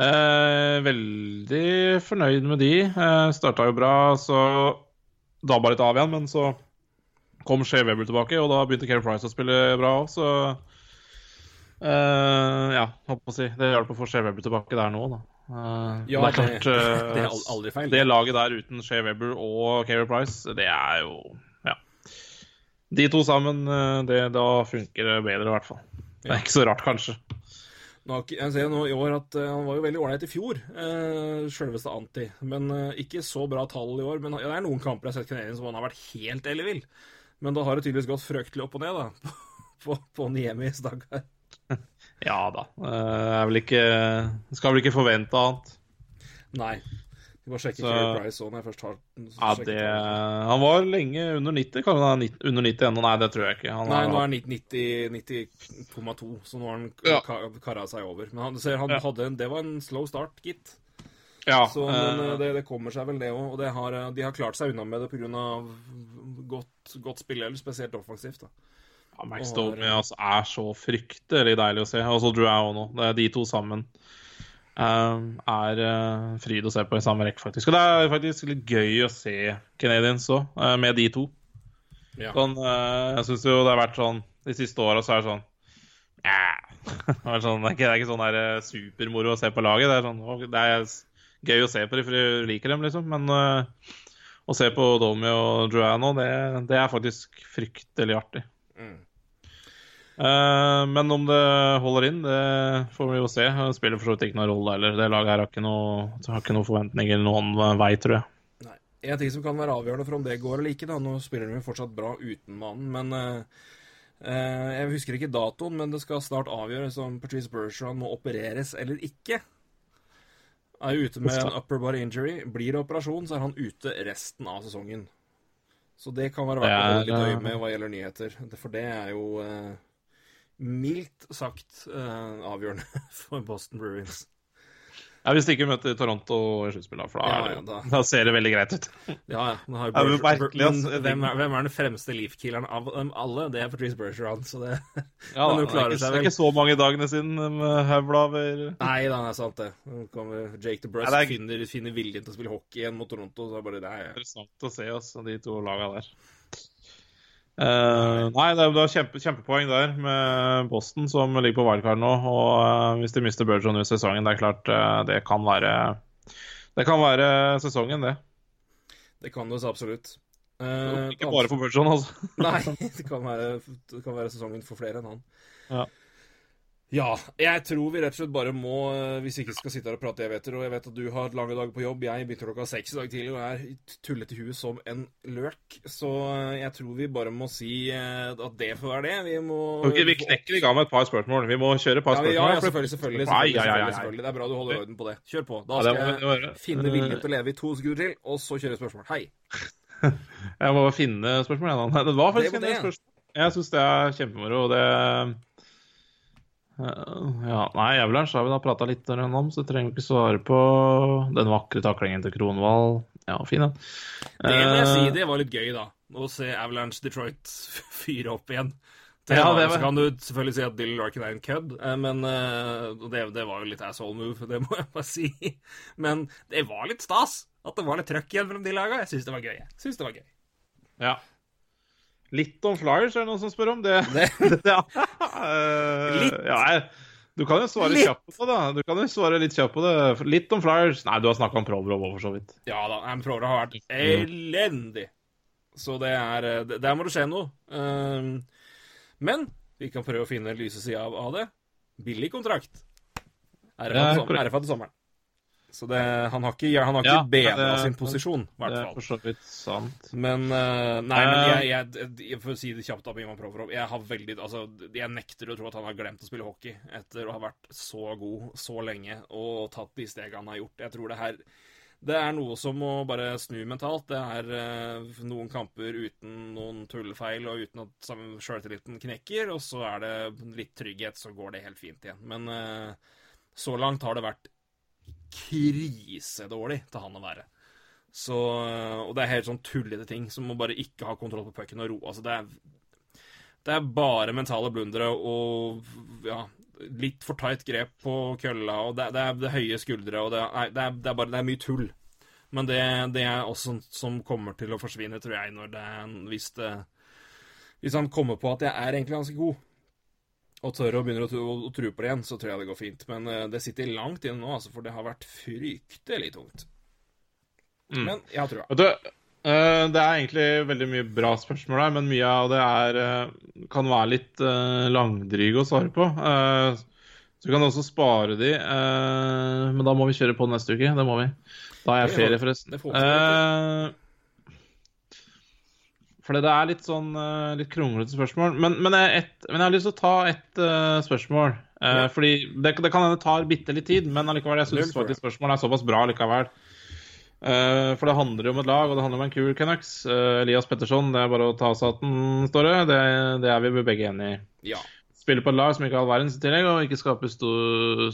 Eh, veldig fornøyd med de. Eh, Starta jo bra, så dabba litt av igjen. Men så kom Shea Weber tilbake, og da begynte Keri Price å spille bra òg, så eh, Ja, holdt på å si. Det hjalp å få Shea Weber tilbake der nå, da. Eh, Ja, det er klart det- eh, det er aldri feil. Det laget der uten Shea Weber og Keri Price, det er jo. De to sammen, eh, det, da funker det bedre, i hvert fall. Det er ikke så rart, kanskje. Nå, jeg ser nå i år at eh, han var jo veldig ålreit i fjor, uh, sjølveste Anti. Men eh, ikke så bra tall i år. Men ja, det er noen kamper jeg har sett Canadian som han har vært helt ellevill. Men da har det tydeligvis gått frøktelig opp og ned, da. På, på Niemis dager. Ja da. Eh, er vel ikke Skal vel ikke forvente annet. Nei. Vi bare sjekke Så- Price òg når jeg først har Ja, det. Han var lenge under 90. Kan han være under 90 ennå? Nei, det tror jeg ikke. Han Nei, nå er han 90,2, så nå har han Ja. kara seg over. Men han, ser, han Ja. en, det var en slow start, gitt. ja, Så, men eh, eh, det, det kommer seg vel, det òg. Og det har, eh, de har klart seg unna med det pga. godt, godt spill, eller spesielt offensivt. da. ja, Max Domi altså, er så fryktelig deilig å se. Og så Drew òg nå. Det er de to sammen. Eh, er uh, fryd å se på i samme rekke, faktisk. Og det er faktisk litt gøy å se Canadiens òg, med de to. Ja. Sånn, eh, jeg syns jo det har vært sånn De siste åra så er det sånn det, er sånn, det, er ikke, sånn der, eh, supermoro å se på laget. Det er, sånn, det er gøy å se på dem, for du liker dem, liksom. Men uh, å se på Domi og Joanno, det, det er faktisk fryktelig artig. Mm. Eh, men om det holder inn, det får vi jo se. Det spiller for så vidt ikke noen rolle heller. Det laget her har ikke noe, har ikke noe forventninger noen vei, tror jeg. Nei. En ting som kan være avgjørende for om det går eller ikke, da, nå spiller de jo fortsatt bra uten mannen, men uh, uh, Jeg husker ikke datoen, men det skal snart avgjøres om Patrice Bergeron må opereres eller ikke. Er jo ute med en upper body injury. Blir det operasjon, så er han ute resten av sesongen. Så det kan være verdt å holde litt øye med hva gjelder nyheter. For det er jo mildt sagt eh, avgjørende for Boston Bruins. Ja, Hvis de ikke møter Toronto i sluttspillet, for da, Ja, ja, da. da ser det veldig greit ut. Ja, ja. Har jo Ja, merkelig, altså. hvem, er, hvem er den fremste leaf-killeren av dem alle? Det er Patrice Bergeron, så det Ja, Men hun det, er klarer ikke, seg det er vel. ikke så mange dagene siden de høvla over Nei da, det er sant, det. Kommer Jake DeBrusk, Ja, er- finner, finner viljen til å spille hockey igjen mot Toronto, så er det bare det er Interessant å se oss, de to laga der. Eh, nei, det er, det er kjempe, kjempepoeng der med Boston, som ligger på wildcard nå. Og uh, hvis de mister Burgeon ut sesongen, det er klart uh, det kan være Det kan være sesongen, det. Det kan det så absolutt. Ikke bare for Burgeon, altså. Nei, det kan, være, det kan være sesongen for flere enn han. Ja. Ja, jeg tror vi rett og slett bare må, eh, hvis vi ikke skal sitte her og prate evigheter, og jeg vet at du har lange dager på jobb, jeg begynte klokka seks i dag tidlig og er tullet i huet som en løk, så eh, jeg tror vi bare må si eh, at det får være det. Vi må Ok, vi knekker i gang med et par spørsmål. Vi må kjøre et par spørsmål. ja, ja, selvfølgelig, selvfølgelig, selvfølgelig, selvfølgelig, selvfølgelig. Det er bra du holder orden på det. Kjør på. Da skal jeg finne viljen til å leve i to sekunder til, og så kjøre spørsmål. Hei. Jeg må finne spørsmål. jeg, da. det var faktisk Det en del spørsmål. Jeg syns det er kjempemoro. og Det Ja, nei, Avalanche har vi da prata litt om, så trenger vi ikke svare på den vakre taklingen til Kronvall. Ja, fin den. Det må jeg si, Eh, det var litt gøy, da. Å se Avalanche Detroit fyre opp igjen. Til Ja, det var- Så kan du selvfølgelig si at Dylan Larkin er en kødd, eh, men eh, det, det var jo litt asshole move, det må jeg bare si. Men det var litt stas at det var litt trøkk igjen mellom de laga. Jeg syns det var gøy. jeg. Synes det var gøy. Ja. Litt om Flyers, er det noen som spør om det? Det, ja. Eh, Litt. Ja, jeg, du kan jo svare Litt. kjapt på det. Du kan jo svare litt kjapt på det. Litt om Flyers. Nei, du har snakka om Provrov for så vidt. ja da, men Provorov har vært elendig. Så det er eh, det- Der må det skje noe. Um, men vi kan prøve å finne lyse sida av, det. Billig kontrakt. RFA til sommeren. Så det, han har ikke, han har Ja, bedra sin posisjon, i hvert Det er fall. for så vidt sant. Men uh, Nei, men Eh. jeg, jeg, jeg For å si det kjapt Ivan Provorov Jeg har veldig Altså, jeg nekter å tro at han har glemt å spille hockey etter å ha vært så god så lenge og tatt de stegene han har gjort. Jeg tror det her Det er noe som må bare snu mentalt. Det er eh, noen kamper uten noen tullefeil og uten at sjøltilliten knekker, og så er det litt trygghet, så går det helt fint igjen. Men eh, så langt har det vært krisedårlig til han å være. Så, og det er helt sånn tullete ting som må bare ikke ha kontroll på pucken og ro. Altså, det er, det er bare mentale blundere og ja, litt for tight grep på kølla, og det, det, er, det høye skuldre, og det, er- det, er, det er bare det er mye tull. Men det, er også sånt som kommer til å forsvinne, tror jeg, når det, hvis, det, hvis han kommer på at jeg er egentlig ganske god, og tør å begynne å, tro- å, tro på det igjen, så tror jeg det går fint. Men eh, det sitter langt inne nå, altså, for det har vært fryktelig tungt. Mm. Men jeg har trua. Vet du, eh, det er egentlig veldig mye bra spørsmål her, men mye av det er, eh, kan være litt uh, langdryge å svare på. Så vi kan også spare de, men da må vi kjøre på neste uke. Det må vi. Da er jeg ferie, forresten. det får vi til. Fordi det er litt sånn eh, litt kronglete spørsmål. Men, men, jeg, et, men jeg har lyst til å ta ett uh, spørsmål. Uh, Ja. Fordi det, det kan hende det tar bitte litt tid, men allikevel, jeg syns for faktisk spørsmålet er såpass bra likevel. Uh, for det handler jo om et lag, og det handler om en kul Canucks. Elias Petterson, det er bare å ta seg av den står det. Det, det er vi begge enige i. Ja. Spiller på et lag som ikke har all verdens i tillegg, og ikke skaper sto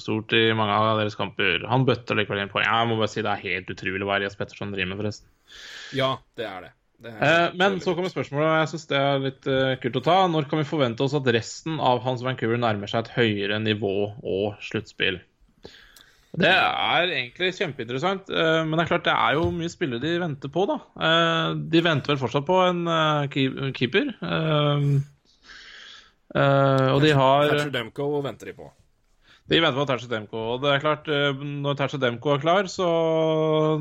stort i mange av deres kamper. Han bøtter likevel inn poeng. Jeg må bare si det er helt utrolig hva Elias Petterson driver med, forresten. ja, det er det. Er Eh, men så kommer spørsmålet, og jeg syns det er litt uh, kult å ta. Når kan vi forvente oss at resten av hans Vancouver nærmer seg et høyere nivå og sluttspill? Det er egentlig kjempeinteressant, uh, men det er klart det er jo mye spillere de venter på, da. Uh, de venter vel fortsatt på en keeper. Og de har Thatcher Demko venter de på. De venter på Tatcha Demko. Og det er klart, eh, når Tatcha Demko er klar, så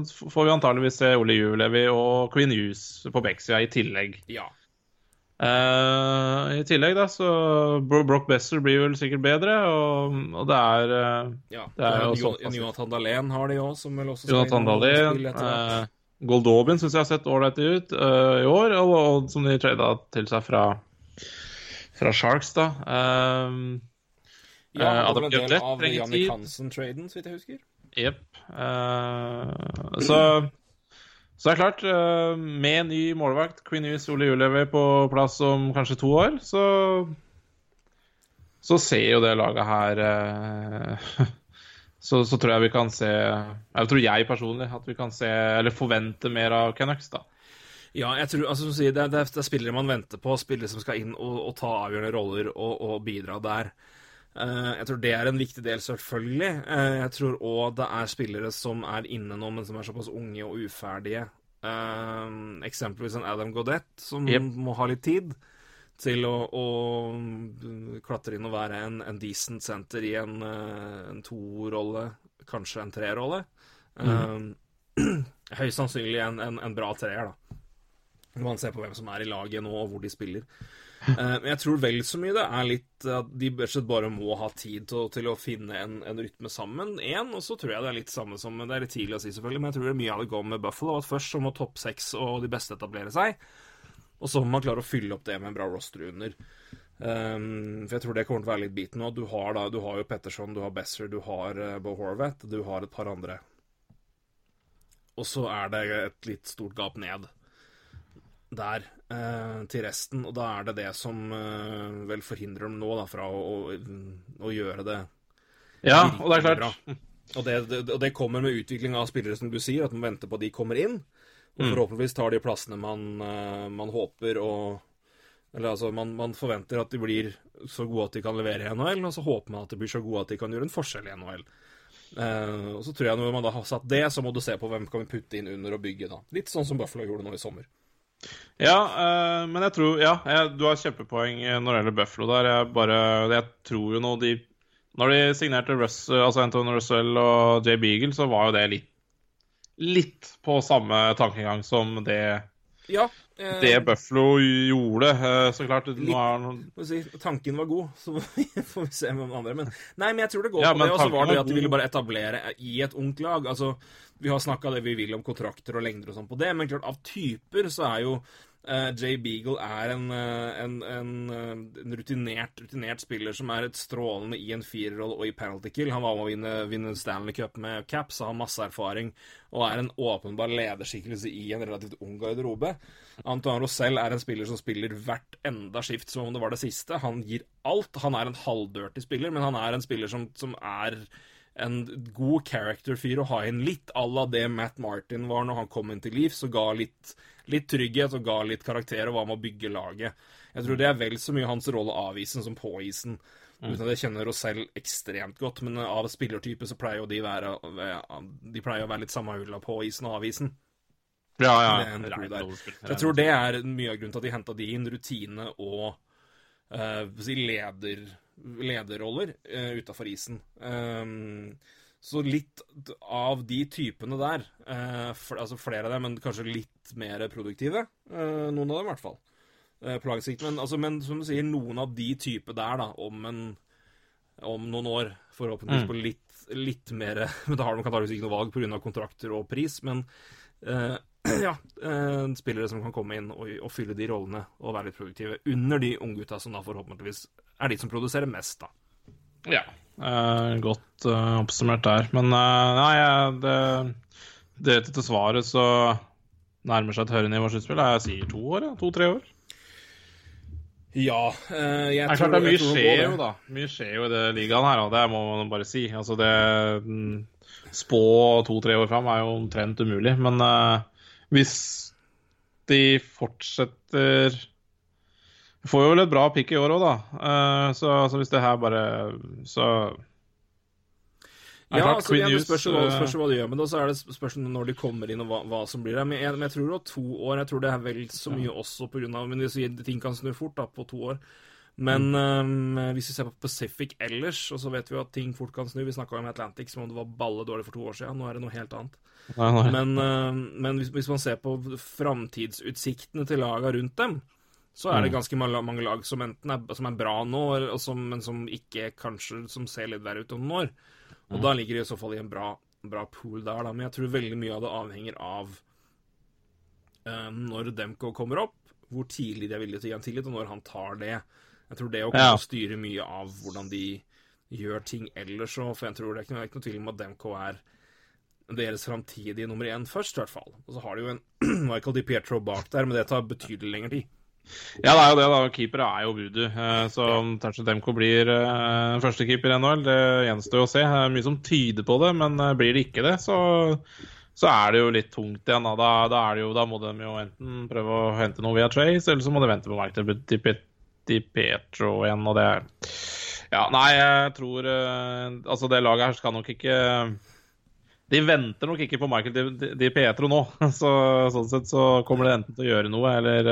får vi antageligvis se Ole Julevi og Queen Hughes på Bexia i tillegg. Ja. Uh, I tillegg, da, så Brock Besser blir vel sikkert bedre, og, og det er eh, ja. Det er Jonathan Dahlén har de òg, som vel også Jonathan Dahlén eh, Goldobin syns jeg har sett ålreit ut uh, i år, og, og som de trada til seg fra, fra Sharks, da. Eh, ja, eh, det var en del av Janne Jannik Hansen-traden, så vidt jeg husker. Jepp. Uh, så Så det er klart, uh, med ny målvakt, Quinius Ole Julevi på plass om kanskje to år, så så ser jo det laget her eh, så, så tror jeg vi kan se Jeg tror jeg personlig at vi kan se, eller forvente mer av Canucks, da. Ja, jeg tror, altså, som sier, det, det er- det er spillere man venter på, spillere som skal inn og, og ta avgjørende roller og, og bidra der. Eh, jeg tror det er en viktig del, selvfølgelig. Eh, jeg tror òg det er spillere som er inne nå, men som er såpass unge og uferdige. Eh, eksempelvis en Adam Godette som yep. må ha litt tid til å, å klatre inn og være en, en decent center i en, en to-rolle, kanskje en tre-rolle. Mm. høyst sannsynlig en, en, en bra treer, da. Man ser på hvem som er i laget nå, og hvor de spiller. Eh, Men jeg tror vel så mye det er litt at de bare må ha tid til, til å finne en, en rytme sammen. En, og så tror jeg det er litt samme som Det er litt tidlig å si, selvfølgelig, men jeg tror det er mye av det går med Buffalo. At først så må topp seks og de beste etablere seg. Og så må man klare å fylle opp det med en bra roster under. Um, for jeg tror det kommer til å være litt biten nå. Du har, du har jo Petterson, du har Besser, du har uh, Bo Horvath, du har et par andre. Og så er det et litt stort gap ned der eh, til resten, og da er det det som eh, vel forhindrer dem nå da, fra å, å, å gjøre det Ja, og det er klart. Og det, det, og det kommer med utvikling av spillere, som du sier, at man venter på at de kommer inn. Og forhåpentligvis tar de plassene man, eh, man håper og Eller altså, man, man forventer at de blir så gode at de kan levere i NHL, og så håper man at de blir så gode at de kan gjøre en forskjell i NHL. Eh, og så tror jeg når man da har satt det, så må du se på hvem kan vi putte inn under og bygge, da. Litt sånn som Buffalo gjorde nå i sommer. Ja, eh, men jeg tror Ja, du har kjempepoeng eh, når det gjelder Buffalo der. Jeg bare Jeg tror jo nå de Når de signerte Russ, altså Anton Russell og Jay Beagle, så var jo det litt Litt på samme tankegang som det, Ja. Eh, det Buffalo gjorde. Eh, Så klart, nå er si, tanken var god, så får vi- se med andre. Men, nei, men jeg tror det går Ja, på det. Og så var det at de ville bare etablere i et ungt lag. Altså, vi har snakka det vi vil om kontrakter og lengder og sånn på det, men klart, av typer så er jo eh, Jay Beagle er en, eh, en, en, eh, en rutinert, rutinert spiller som er et strålende i en firerrolle og i penalty kill. Han var med å vinne, vinne Stanley Cup med Caps, har masse erfaring og er en åpenbar lederskikkelse i en relativt ung garderobe. Antoine Rosell er en spiller som spiller hvert enda skift som om det var det siste. Han gir alt. Han er en halvdirty spiller, men han er en spiller som, som er en god character-fyr å ha inn. Litt à la det Matt Martin var når han kom inn til Leeds og ga litt, litt trygghet og ga litt karakter og var med å bygge laget. Jeg tror det er vel så mye hans rolle av isen som på isen. Uten at jeg kjenner Rosell ekstremt godt, men av spillertype så pleier jo de være De pleier å være litt samme ulla på isen og av isen. Ja, ja. Jeg tror det er mye av grunnen til at de henta de inn. Rutine og uh, leder, lederroller uh, utafor isen. Um, så litt av de typene der, eh, fl altså flere av dem, men kanskje litt mer produktive. eh, noen av dem, i hvert fall. eh, på lang sikt. Men, altså, men som du sier, noen av de type der, da, om, en, om noen år, forhåpentligvis på litt, litt mer Men da har de antakeligvis ikke noe valg pga. kontrakter og pris, men eh, ja, eh, spillere som kan komme inn og, og fylle de rollene og være litt produktive under de unggutta som da forhåpentligvis er de som produserer mest, da. Ja. Eh, godt eh, oppsummert der. Men eh, nei, det, det til svaret så nærmer seg et høyere nivå sluttspill. Jeg sier to år, ja. To-tre år. Ja, jeg Det er tror klart det er mye skjer jo, da. Mye skjer jo i det ligaen her, og det må man bare si. Altså det mm, Spå to-tre år fram er jo omtrent umulig, men uh, hvis de fortsetter Får jo vel et bra pick i år òg, da. Uh, så så, hvis det her bare Så Ja, klart, altså, det Hughes, spørs hva, eh, spørs hva de gjør, men da så er det spørsmål når de kommer inn og hva, hva som blir der. Men jeg, men jeg tror jo to år Jeg tror det er vel så mye også på grunn av Men ting kan snu fort da, på to år. Men Mm. um, hvis vi ser på Pacific ellers, og så vet vi jo at ting fort kan snu Vi snakka om Atlantic som om det var balle dårlig for to år siden. Nå er det noe helt annet. Nei, nei. Men, um, men hvis, hvis man ser på framtidsutsiktene til laga rundt dem, så er det ganske mange, lag som enten er, som er bra nå, og som, men som ikke kanskje som ser litt verre ut om noen år. Og da ligger de i så fall i en bra, bra pool der, da. Men jeg tror veldig mye av det avhenger av uh, når Demko kommer opp, hvor tidlig de er villige til å gi han tillit, og når han tar det. Jeg tror det å Ja. styre mye av hvordan de gjør ting ellers òg, for jeg tror det er ikke noe, er ikke noe tvil om at Demko er deres framtidige nummer én først, i hvert fall. Og så har de jo en Michael Di Pietro bak der, men det tar betydelig lengre tid. Ja, det er jo det, da. Keepere er jo voodoo. Eh, Så om Demko blir eh, førstekeeper i NHL, det gjenstår å se. Det er mye som tyder på det, men eh, blir det ikke det, så, så er det jo litt tungt igjen. Da, da, da, er det jo, da må de jo enten prøve å hente noe via Trace, eller så må de vente på Michael til Pe- Di Pietro igjen, og det er Ja, nei, jeg tror Altså, det laget her skal nok ikke de venter nok ikke på Michael Di, Di, Pietro nå. Så, sånn sett så kommer det enten til å gjøre noe, eller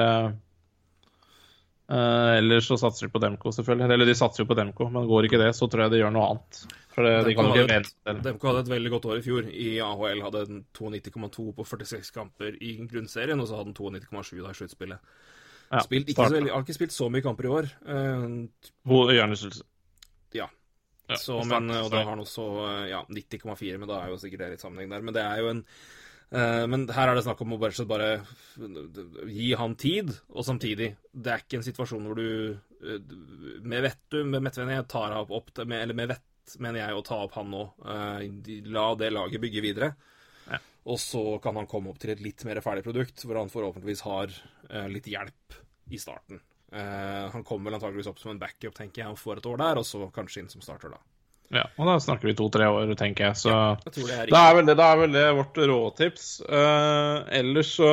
eh, eh, Eller så satser de på Demko, selvfølgelig. Eller de satser jo på Demko, men går ikke det, så tror jeg de gjør noe annet. For det, de kan ikke vente. eller- Demko hadde et veldig godt år i fjor. I AHL hadde den 92,2 på 46 kamper i grunnserien, og så hadde den 92,7 da i sluttspillet. Ja, Spilt ikke så har ikke spilt så mye kamper i år. Ho- Hjernerystelse. ja. Ja, Så, men, og da har han også eh, ja, 90,4, men da er jo sikkert det litt sammenheng der. Men det er jo en Men her er det snakk om å bare, bare gi han tid, og samtidig Det er ikke en situasjon hvor du eh, Med vett med jeg, tar opp, opp med, Eller med vett mener jeg å ta opp han nå. Eh, la det laget bygge videre. Ja. Og så kan han komme opp til et litt mer ferdig produkt, hvor han forhåpentligvis har eh, litt hjelp i starten. Eh, han kommer vel antageligvis opp som en backup, tenker jeg, og får et år der, og så kanskje inn som starter da. Ja, og da snakker vi to-tre år, tenker jeg. Så Jeg tror det er da er vel det, det er vel det vårt råtips. Uh, ellers så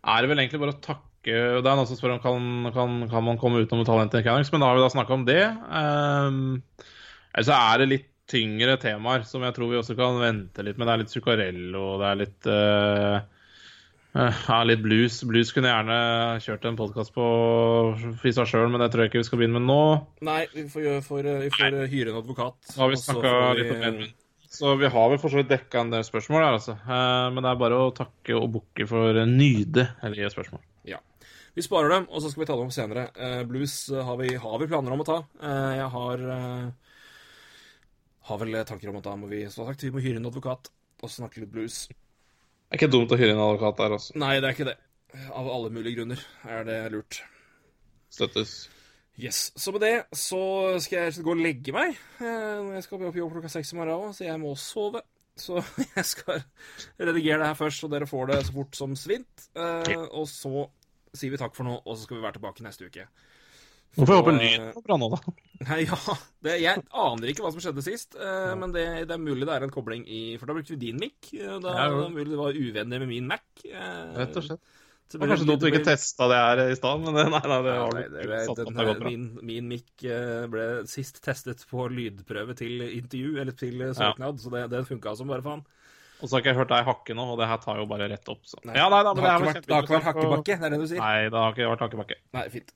er det vel egentlig bare å takke Det er noen som spør om kan, kan, kan man komme utenom talentet i Canucks, men da har vi da snakka om det. Um, ellers så er det litt tyngre temaer som jeg tror vi også kan vente litt med. Det er litt Zuccarello, det er litt eh, ja, litt blues. Blues kunne jeg gjerne kjørt en podkast på i seg sjøl, men det tror jeg ikke vi skal begynne med nå. Nei, vi får, gjøre- får, vi får hyre en advokat. Nå har vi snakka vi- litt om Edmund. Så vi har vel for så vidt dekka en del spørsmål her, altså. Eh, Men det er bare å takke og bukke for nyde eller gi spørsmål. Ja. Vi sparer dem, og så skal vi ta dem opp senere. Eh, blues eh, har vi, har vi planer om å ta. Eh, jeg har eh, har vel tanker om at da må vi som sagt, vi må hyre en advokat og snakke litt blues. Det er ikke dumt å hyre en advokat der, altså. Nei, det er ikke det. Av alle mulige grunner er det lurt. Støttes. Yes. Så med det så skal jeg gå og legge meg. Eh, Jeg skal opp jobb klokka seks i morgen òg, så jeg må sove. Så jeg skal redigere det her først, så dere får det så fort som svint. Eh, Og så sier vi takk for nå, og så skal vi være tilbake neste uke. Nå får vi håpe lyden var bra nå, da. Nei, ja, det, Jeg aner ikke hva som skjedde sist, eh, men det, det er mulig det er en kobling i For da brukte vi din mic. eh, Da, Ja, det er mulig det var uvenner med min Mac. eh, Rett og slett. Det var kanskje dumt du ikke testa det her i stad, men det, nei, nei, det har du satt den, opp det godt bra. min, min mic eh, ble sist testet på lydprøve til intervju, eller til søknad, søknad, så det, den funka som bare faen. Og så har ikke jeg hørt deg hakke nå, og det her tar jo bare rett opp. Så. Nei, Ja, nei, da, men det, det, har vært, det har ikke vært hakkebakke, det er det du sier? Nei, det har ikke vært hakkebakke. Nei, fint.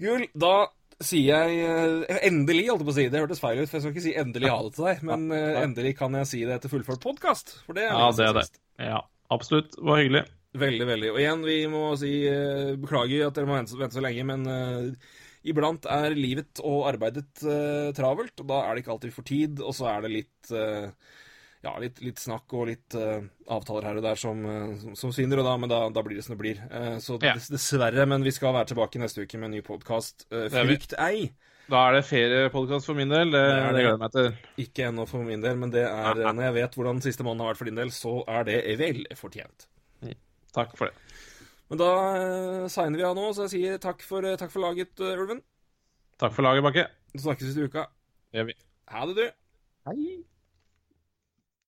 Gull, da sier jeg eh, endelig, holdt jeg på å si. Det hørtes feil ut, for jeg skal ikke si endelig ha det til deg, men eh, endelig kan jeg si det etter fullført podkast. For det er Ja, det er det. Ja, absolutt. Det var hyggelig. Veldig, veldig. Og igjen, vi må si eh, beklager at dere må vente, vente så lenge, men uh, iblant er livet og arbeidet uh, travelt, og da er det ikke alltid vi får tid, og så er det litt eh, ja, litt, litt snakk og litt uh, avtaler her og der som, eh, som, som svinner, og da, men da, da blir det som det blir. Uh, så Ja. dessverre, men vi skal være tilbake neste uke med en ny podkast. Uh. Frykt ei! Da er det feriepodkast for min del. Det, det det. gleder jeg meg til. Ikke ennå for min del, men det er, når jeg vet hvordan siste måned har vært for din del, så er det vel fortjent. Takk for det. Men da signer vi av nå, så jeg sier takk for, takk for laget, Ulven. Takk for laget, Bakke. Så snakkes vi til uka. Det gjør vi. Ha det, du. Hei.